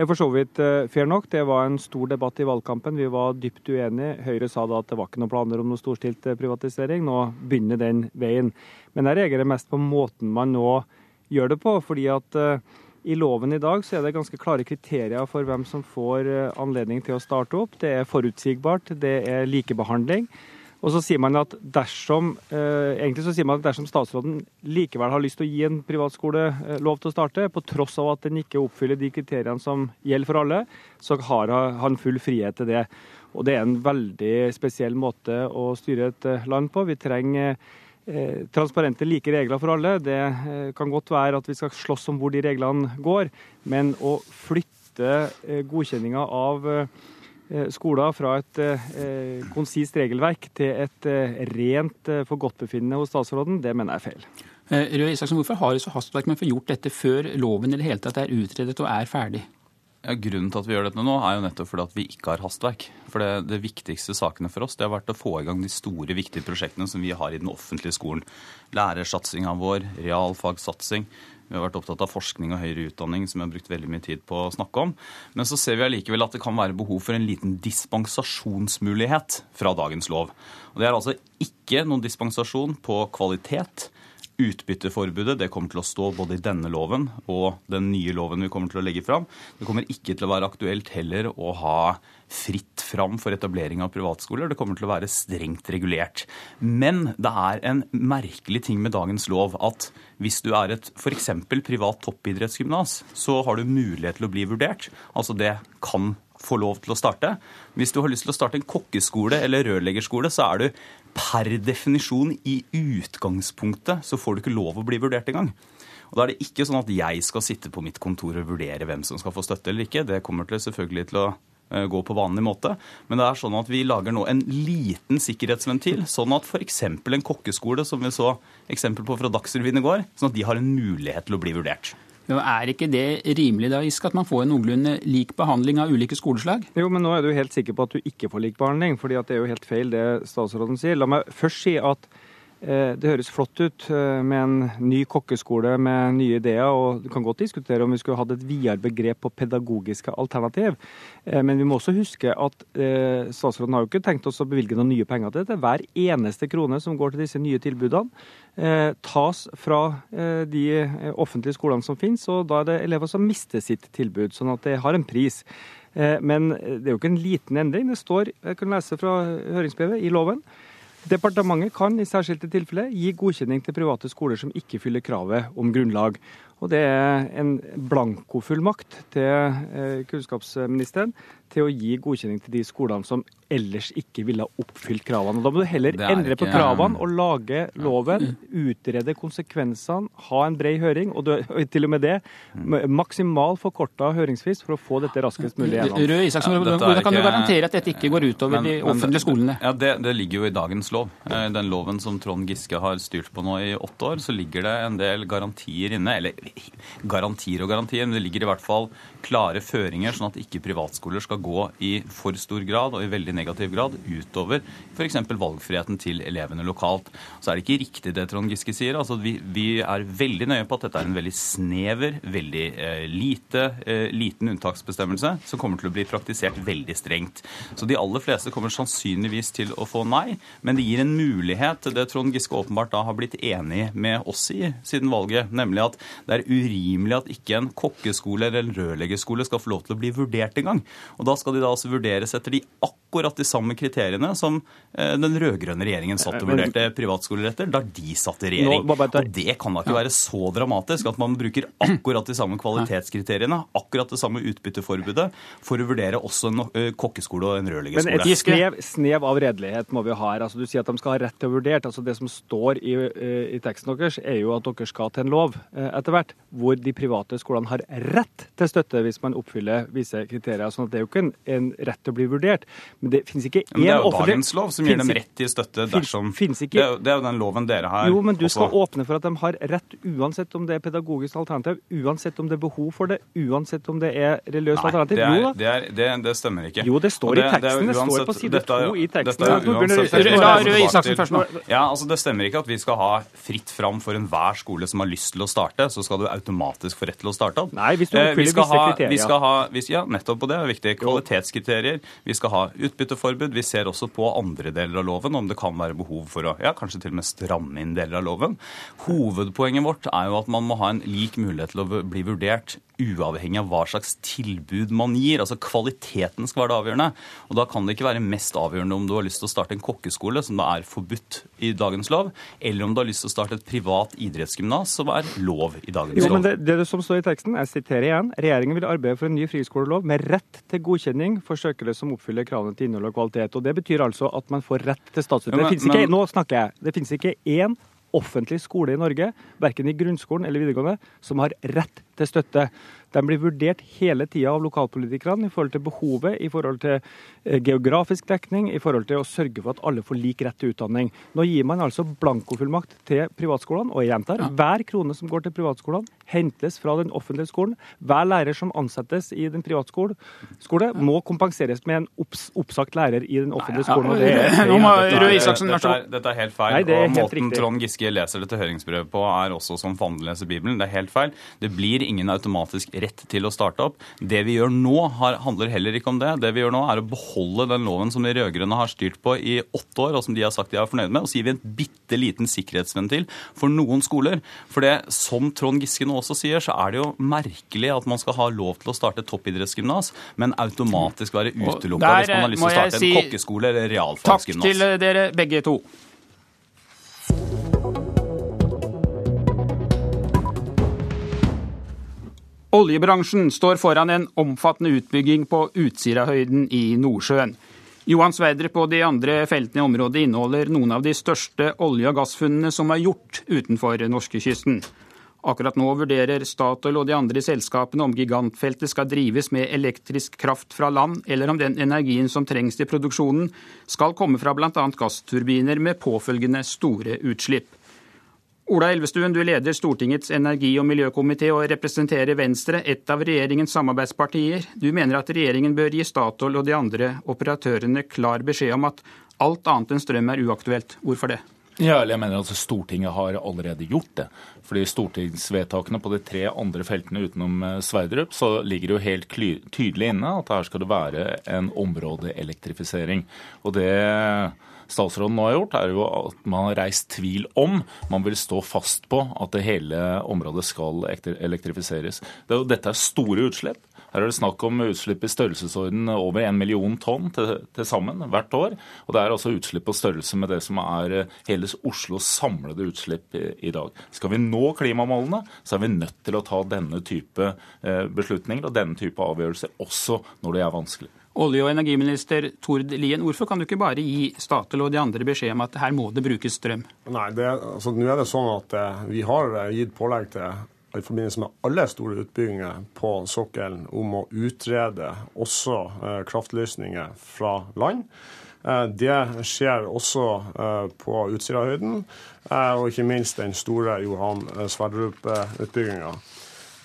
er for så vidt eh, fair nok. Det var en stor debatt i valgkampen. Vi var dypt uenige. Høyre sa da at det var ikke noen planer om noe storstilt eh, privatisering. Nå begynner den veien. Men jeg reagerer mest på måten man nå gjør det på. fordi at i loven i dag så er det ganske klare kriterier for hvem som får anledning til å starte opp. Det er forutsigbart, det er likebehandling. Og så sier man at dersom eh, egentlig så sier man at dersom statsråden likevel har lyst til å gi en privatskole eh, til å starte, på tross av at den ikke oppfyller de kriteriene som gjelder for alle, så har han full frihet til det. Og det er en veldig spesiell måte å styre et eh, land på. Vi trenger eh, transparente, like regler for alle. Det eh, kan godt være at vi skal slåss om hvor de reglene går, men å flytte eh, godkjenninga av Eh, skoler fra et eh, konsist regelverk til et eh, rent eh, forgodtbefinnende hos statsråden, det mener jeg er feil. Eh, Røe Isaksen, Hvorfor har det så hastverk med å få gjort dette før loven i det hele tatt er utredet og er ferdig? Ja, grunnen til at vi gjør dette nå, er jo nettopp fordi at vi ikke har hastverk. For det, det, viktigste sakene for oss det har vært å få i gang de store, viktige prosjektene som vi har i den offentlige skolen. Lærersatsinga vår, realfagsatsing. Vi har vært opptatt av forskning og høyere utdanning, som vi har brukt veldig mye tid på å snakke om. Men så ser vi allikevel at det kan være behov for en liten dispensasjonsmulighet fra dagens lov. Og Det er altså ikke noen dispensasjon på kvalitet Utbytteforbudet det kommer til å stå både i denne loven og den nye loven vi kommer til å legge fram. Det kommer ikke til å være aktuelt heller å ha fritt fram for etablering av privatskoler. Det kommer til å være strengt regulert. Men det er en merkelig ting med dagens lov at hvis du er et f.eks. privat toppidrettsgymnas, så har du mulighet til å bli vurdert. Altså det kan få lov til å starte. Hvis du har lyst til å starte en kokkeskole eller rørleggerskole, så er du per definisjon i utgangspunktet så får du ikke lov å bli vurdert engang. Og Da er det ikke sånn at jeg skal sitte på mitt kontor og vurdere hvem som skal få støtte eller ikke. Det kommer til selvfølgelig til å eh, gå på vanlig måte. Men det er sånn at vi lager nå en liten sikkerhetsventil, sånn at f.eks. en kokkeskole, som vi så eksempel på fra Dagsrevyen i går, sånn at de har en mulighet til å bli vurdert. Er ikke det rimelig da, Isk, at man får en noenlunde lik behandling av ulike skoleslag? Jo, men nå er du helt sikker på at du ikke får lik behandling, fordi det er jo helt feil det statsråden sier. La meg først si at det høres flott ut eh, med en ny kokkeskole med nye ideer, og du kan godt diskutere om vi skulle hatt et videre begrep på pedagogiske alternativ. Eh, men vi må også huske at statsråden har jo ikke tenkt oss å bevilge noen nye penger til dette. Hver eneste krone som går til disse nye tilbudene, tas fra de offentlige skolene som finnes, og da er det elever som mister sitt tilbud. Sånn at det har en pris. Men det er jo ikke en liten endring. Det står, jeg kan lese fra høringsbrevet, i loven Departementet kan i særskilte tilfeller gi godkjenning til private skoler som ikke fyller kravet om grunnlag. Og Det er en blankofullmakt til eh, kunnskapsministeren til å gi godkjenning til de skolene som ellers ikke ville ha oppfylt kravene. Da må du heller endre på kravene og lage loven, utrede konsekvensene, ha en bred høring, og, du, til og med det maksimal forkorta høringsfrist for å få dette raskest mulig gjennom. Røe Isaksen, ja, Hvordan kan du garantere at dette ikke går utover men, de offentlige skolene? Ja, det, det, ligger jo i dagens lov. I eh, den loven som Trond Giske har styrt på nå i åtte år, så ligger det en del garantier inne. Eller garantier og garantier, men det ligger i hvert fall klare føringer, sånn at ikke privatskoler skal gå i for stor grad og i veldig negativ grad utover f.eks. valgfriheten til elevene lokalt. Så er det ikke riktig det Trond Giske sier. Altså, vi, vi, er veldig nøye på at dette er en veldig snever, veldig eh, lite, eh, liten unntaksbestemmelse som kommer til å bli praktisert veldig strengt. Så de aller fleste kommer sannsynligvis til å få nei, men det gir en mulighet, til det Trond Giske åpenbart da har blitt enig med oss i siden valget, nemlig at det er urimelig at ikke en kokkeskole eller en rørleggerskole skal få lov til å bli vurdert engang. Og da skal de da altså vurderes etter de akkurat de samme kriteriene som eh, den rød-grønne regjeringen satt og vurderte privatskoler etter da de satt i regjering. Og det kan da ikke være så dramatisk at man bruker akkurat de samme kvalitetskriteriene, akkurat det samme utbytteforbudet, for å vurdere også en eh, kokkeskole og en rørleggerskole. Men et snev, snev av redelighet må vi ha her. Altså, du sier at de skal ha rett til å vurdere. Altså, det som står i, eh, i teksten deres, er jo at dere skal til en lov etter hvert hvor de private skolene har rett til støtte hvis man oppfyller visse kriterier. sånn at Det er jo ikke en, en rett til å bli vurdert. Men det finnes ikke én offentlig... Det er jo dagens lov som gir dem rett til støtte dersom finnes ikke, det, er jo, det er jo den loven dere har. Jo, men du skal åpne for at de har rett uansett om det er pedagogisk alternativ, uansett om det er behov for det, uansett om det er religiøst alternativ. Nei, det, er, det, er, det, stemmer ikke. Jo, det står det, i teksten. Det, står på side to i teksten. Dette er uansett. Ja, altså Det stemmer ikke at vi skal ha fritt fram for enhver skole som har lyst til å starte, så skal du automatisk få rett til å starte opp. Nei, hvis du oppfyller visse kriterier. Vi skal ha, vi, ja, nettopp på det er viktig. Kvalitetskriterier. Vi skal ha utbytteforbud. Vi ser også på andre deler av loven om det kan være behov for å ja, kanskje til og med stramme inn deler av loven. Hovedpoenget vårt er jo at man må ha en lik mulighet til å bli vurdert uavhengig av hva slags tilbud man gir. Altså Kvaliteten skal være det avgjørende. Og Da kan det ikke være mest avgjørende om du har lyst til å starte en kokkeskole, som da er forbudt i dagens lov, eller om du har lyst til å starte et privat idrettsgymnas, som er lov i dagens jo, lov. Men det, det som står i teksten, jeg siterer igjen, regjeringen vil arbeide for en ny friskolelov med rett til godkjenning for søkere som oppfyller kravene til innhold og kvalitet. Og Det betyr altså at man får rett til statsstøtte. Ja, ikke, nå snakker jeg. Det finnes ikke én offentlig skole i Norge, verken i grunnskolen eller videregående, som har rett til støtte de blir vurdert hele tida av lokalpolitikerne i forhold til behovet, i forhold til eh, geografisk dekning, i forhold til å sørge for at alle får lik rett til utdanning. Nå gir man altså blankofullmakt til privatskolene, og jeg gjentar, hver krone som går til privatskolene, hentes fra den offentlige skolen. Hver lærer som ansettes i den privatskole, må kompenseres med en opps, oppsagt lærer i den offentlige skolen. og det er, dette, er, dette er helt feil. Nei, er og helt måten riktig. Trond Giske leser dette høringsbrevet på, er også som fanden leser Bibelen. Det er helt feil. Det blir ingen automatisk rett til å starte opp. Det vi gjør nå, har, handler heller ikke om det. Det vi gjør nå, er å beholde den loven som de rød-grønne har styrt på i åtte år, og som de har sagt de er fornøyd med. Og så gir vi en bitte liten sikkerhetsventil for noen skoler. For det, som Trond Giske nå også sier, så er det jo merkelig at man skal ha lov til å starte toppidrettsgymnas, men automatisk være utelukka hvis man har lyst til å starte si en kokkeskole eller Takk realfagsgymnas. til dere begge to. Oljebransjen står foran en omfattende utbygging på Utsirahøyden i Nordsjøen. Johan Sverdrup og de andre feltene i området inneholder noen av de største olje- og gassfunnene som er gjort utenfor norskekysten. Akkurat nå vurderer Statoil og de andre selskapene om gigantfeltet skal drives med elektrisk kraft fra land, eller om den energien som trengs til produksjonen skal komme fra bl.a. gassturbiner med påfølgende store utslipp. Ola Elvestuen, du leder Stortingets energi- og miljøkomité og representerer Venstre, et av regjeringens samarbeidspartier. Du mener at regjeringen bør gi Statoil og de andre operatørene klar beskjed om at alt annet enn strøm er uaktuelt. Hvorfor det? Ja, eller jeg mener at Stortinget har allerede gjort det. Fordi stortingsvedtakene på de tre andre feltene utenom eh, Sverdrup, så ligger det jo helt tydelig inne at her skal det være en områdeelektrifisering. Og det statsråden nå har gjort, er jo at man har reist tvil om man vil stå fast på at det hele området skal elektrifiseres. Er dette er store utslipp. Her er det snakk om utslipp i størrelsesorden over en million tonn til, til sammen hvert år. Og det er altså utslipp på størrelse med det som er eh, hele Oslos samlede utslipp i, i dag. Skal vi nå klimamålene, så er vi nødt til å ta denne type eh, beslutninger og denne type avgjørelser, også når det er vanskelig. Olje- og energiminister Tord Lien, hvorfor kan du ikke bare gi Statoil og de andre beskjed om at her må det brukes strøm? Nei, det, altså, nå er det sånn at eh, vi har gitt pålegg til i forbindelse med alle store utbygginger på sokkelen om å utrede også eh, kraftløsninger fra land. Eh, det skjer også eh, på Utsirahøyden, og ikke minst den store Johan Sverdrup-utbygginga.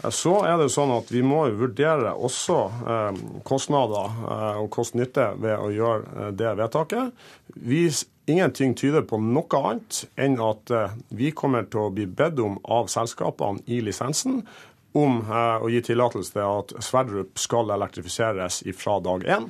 Eh, Så er det sånn at vi må vurdere også eh, kostnader eh, og kost-nytte ved å gjøre det vedtaket. Vi, ingenting tyder på noe annet enn at vi kommer til å bli bedt om av selskapene i lisensen om å gi tillatelse til at Sverdrup skal elektrifiseres fra dag én.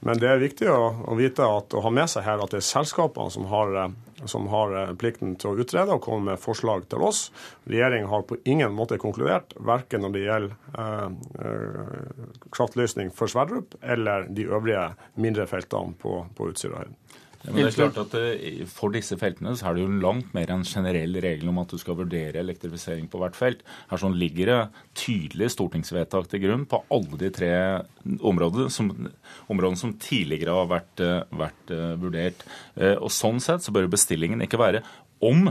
Men det er viktig å, vite at, å ha med seg her at det er selskapene som har, som har eh, plikten til å utrede og komme med forslag til oss. Regjeringen har på ingen måte konkludert, verken når det gjelder eh, eh, kraftløsning for Sverdrup eller de øvrige mindre feltene på, på Utsirahøyden. Ja, men det er klart at eh, For disse feltene så er det jo langt mer en generell regel om at du skal vurdere elektrifisering på hvert felt. Her sånn ligger det tydelig stortingsvedtak til grunn på alle de tre områdene som, områdene som tidligere har vært, eh, vært eh, vurdert. Og Sånn sett så bør bestillingen ikke være om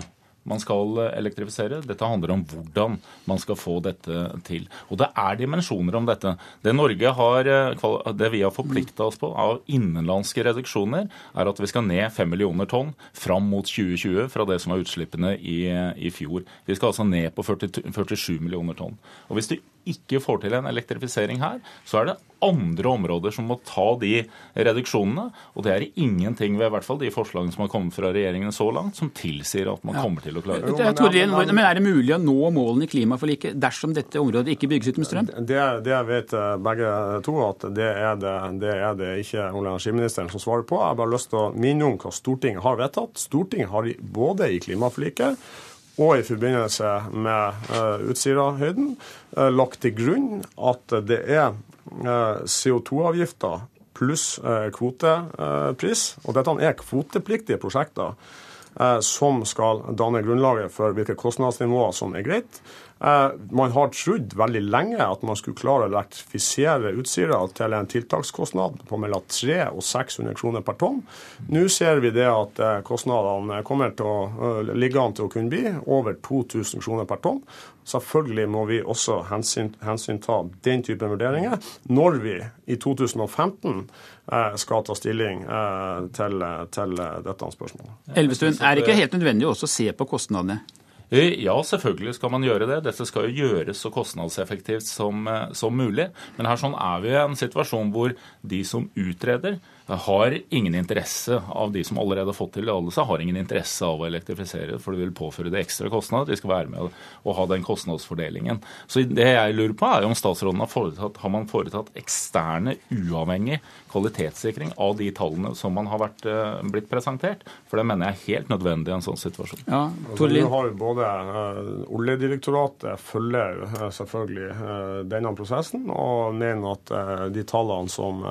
man skal eh, elektrifisere. Dette handler om hvordan man skal få dette til. Og det er dimensjoner om dette. Det Norge har, eh, det vi har forplikta oss på av innenlandske reduksjoner, er at vi skal ned 5 millioner tonn fram mot 2020 fra det som var utslippene i, i fjor. Vi skal altså ned på 40, 47 millioner tonn. Og hvis du ikke får til en elektrifisering her, så er det andre områder som må ta de reduksjonene. Og det er ingenting ved i hvert fall de forslagene som har kommet fra regjeringen så langt, som tilsier at man kommer til å klare Det Tord Lien, men er det mulig å nå målene i klimaforliket dersom dette området ikke bygges ut med strøm? Det, det vet eh, begge to at det er det, det, er det ikke olje- og energiministeren som svarer på. Jeg har bare lyst til å minne om hva Stortinget har vedtatt. Stortinget har både i klimaforliket og i forbindelse med uh, Utsirahøyden uh, lagt til grunn at det er uh, CO2-avgifter pluss kvotepris, og dette er kvotepliktige prosjekter, eh, som skal danne grunnlaget for hvilke kostnadsnivåer som er greit. Eh, man har trodd veldig lenge at man skulle klare å elektrifisere Utsira til en tiltakskostnad på mellom 300 og 600 kroner per tonn. Nå ser vi det at eh, kostnadene kommer til å eh, ligge an til å kunne bli over 2000 kroner per tonn. Selvfølgelig må vi også hensyn, hensynta den type vurderinger når vi i 2015 skal ta stilling til, til dette spørsmålet. Elvestuen, er det ikke helt nødvendig også å se på kostnadene? Eh, ja, selvfølgelig skal man gjøre det. Dette skal jo gjøres så kostnadseffektivt som, eh, som mulig. Men her sånn er vi i en situasjon hvor de som utreder, har ingen interesse av de som allerede har fått tillatelse, har ingen interesse av å elektrifisere, for det vil påføre det ekstra kostnader. De skal være med å ha den kostnadsfordelingen. Så det jeg lurer på, er om statsråden har foretatt, har man foretatt eksterne, uavhengig kvalitetssikring av de tallene som man har vært, eh, blitt presentert? For det mener jeg er helt nødvendig i en sånn situasjon. Ja, altså, har både uh, Oljedirektoratet følger uh, selvfølgelig uh, denne prosessen og mener at de tallene som,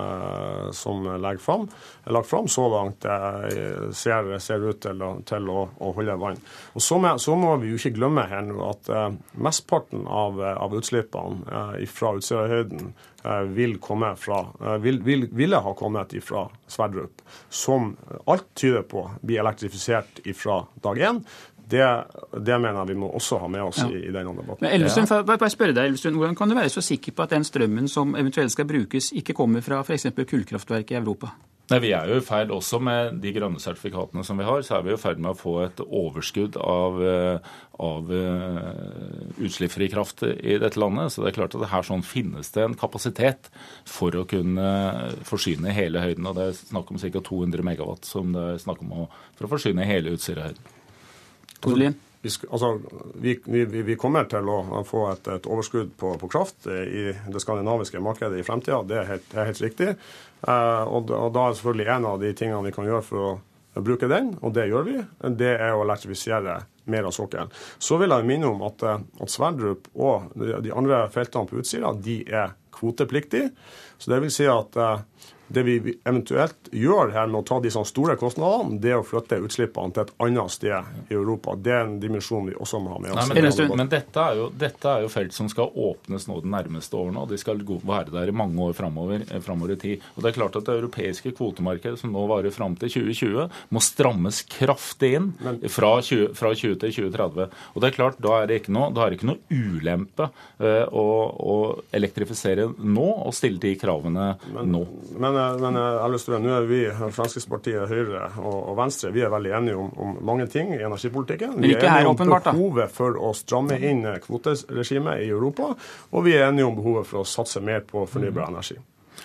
som legger fram, lagt fram så langt, eh, ser, ser ut til, til å, å, holde vann. Og så må, så må, vi jo ikke glemme her nå at uh, mesteparten av, av utslippene fra Utsirahøyden vil komme fra, vil, vil, ville ha kommet fra Sverdrup, som alt tyder på blir elektrifisert fra dag én. Det, det, mener jeg vi må også ha med oss ja. i, i, denne debatten. Men Elvestuen, ja. bare spørre deg, Elvestuen, Hvordan kan du være så sikker på at den strømmen som eventuelt skal brukes, ikke kommer fra f.eks. kullkraftverk i Europa? Nei, Vi er jo i ferd også med de grønne sertifikatene som vi har, så er vi i ferd med å få et overskudd av, eh, av uh, utslippsfri kraft i dette landet. Så det er klart at her sånn finnes det en kapasitet for å kunne forsyne hele høyden. og Det er snakk om ca. 200 megawatt som det er snakk om å, for å forsyne hele Utsirahøyden. Tordlien? Vi, altså, vi, vi, vi, kommer til å få et, et overskudd på, på, kraft i det skandinaviske markedet i fremtida. Det er helt, er helt riktig. Eh, og, og, da er selvfølgelig en av de tingene vi kan gjøre for å bruke den, og det gjør vi, det er å elektrifisere mer av sokkelen. Så vil jeg minne om at, eh, at Sverdrup og de andre feltene på Utsira de er kvotepliktige. Så det vil si at eh, det vi eventuelt gjør her med å ta de sånne store kostnadene, det er å flytte utslippene til et annet sted i Europa. Det er en dimensjon vi også må ha med oss. Nei, men, men dette, er jo, dette, er jo, felt som skal åpnes nå de nærmeste årene, og de skal være der i mange år framover, eh, framover i tid. Og Det er klart at det europeiske kvotemarkedet, som nå varer fram til 2020, må strammes kraftig inn fra 20, fra 20 til 2030. Og det er klart, Da er det ikke noe, da er det ikke noe ulempe uh, å, å, elektrifisere nå og stille de kravene men, nå. Men men, men har lyst til å nå er vi, Fremskrittspartiet, Høyre og, og, Venstre, vi er veldig enige om, om mange ting i energipolitikken. Vi er enige om behovet for å stramme inn kvoteregimet i Europa, og vi er enige om behovet for å satse mer på fornybar energi.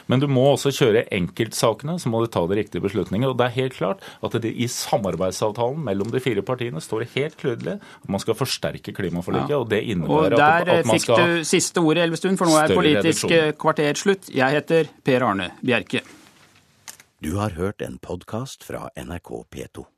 Men du må også kjøre enkeltsakene, så må du ta de riktige beslutningene. Og det er helt klart at det i samarbeidsavtalen mellom de fire partiene står det helt tydelig at man skal forsterke klimaforliket. Ja. Og det innebærer og at, at, man skal Der fikk du siste ordet, Elvestuen, for nå er Politisk kvarter slutt. Jeg heter Per Arne Bjerke. Du har hørt en podkast fra NRK P2.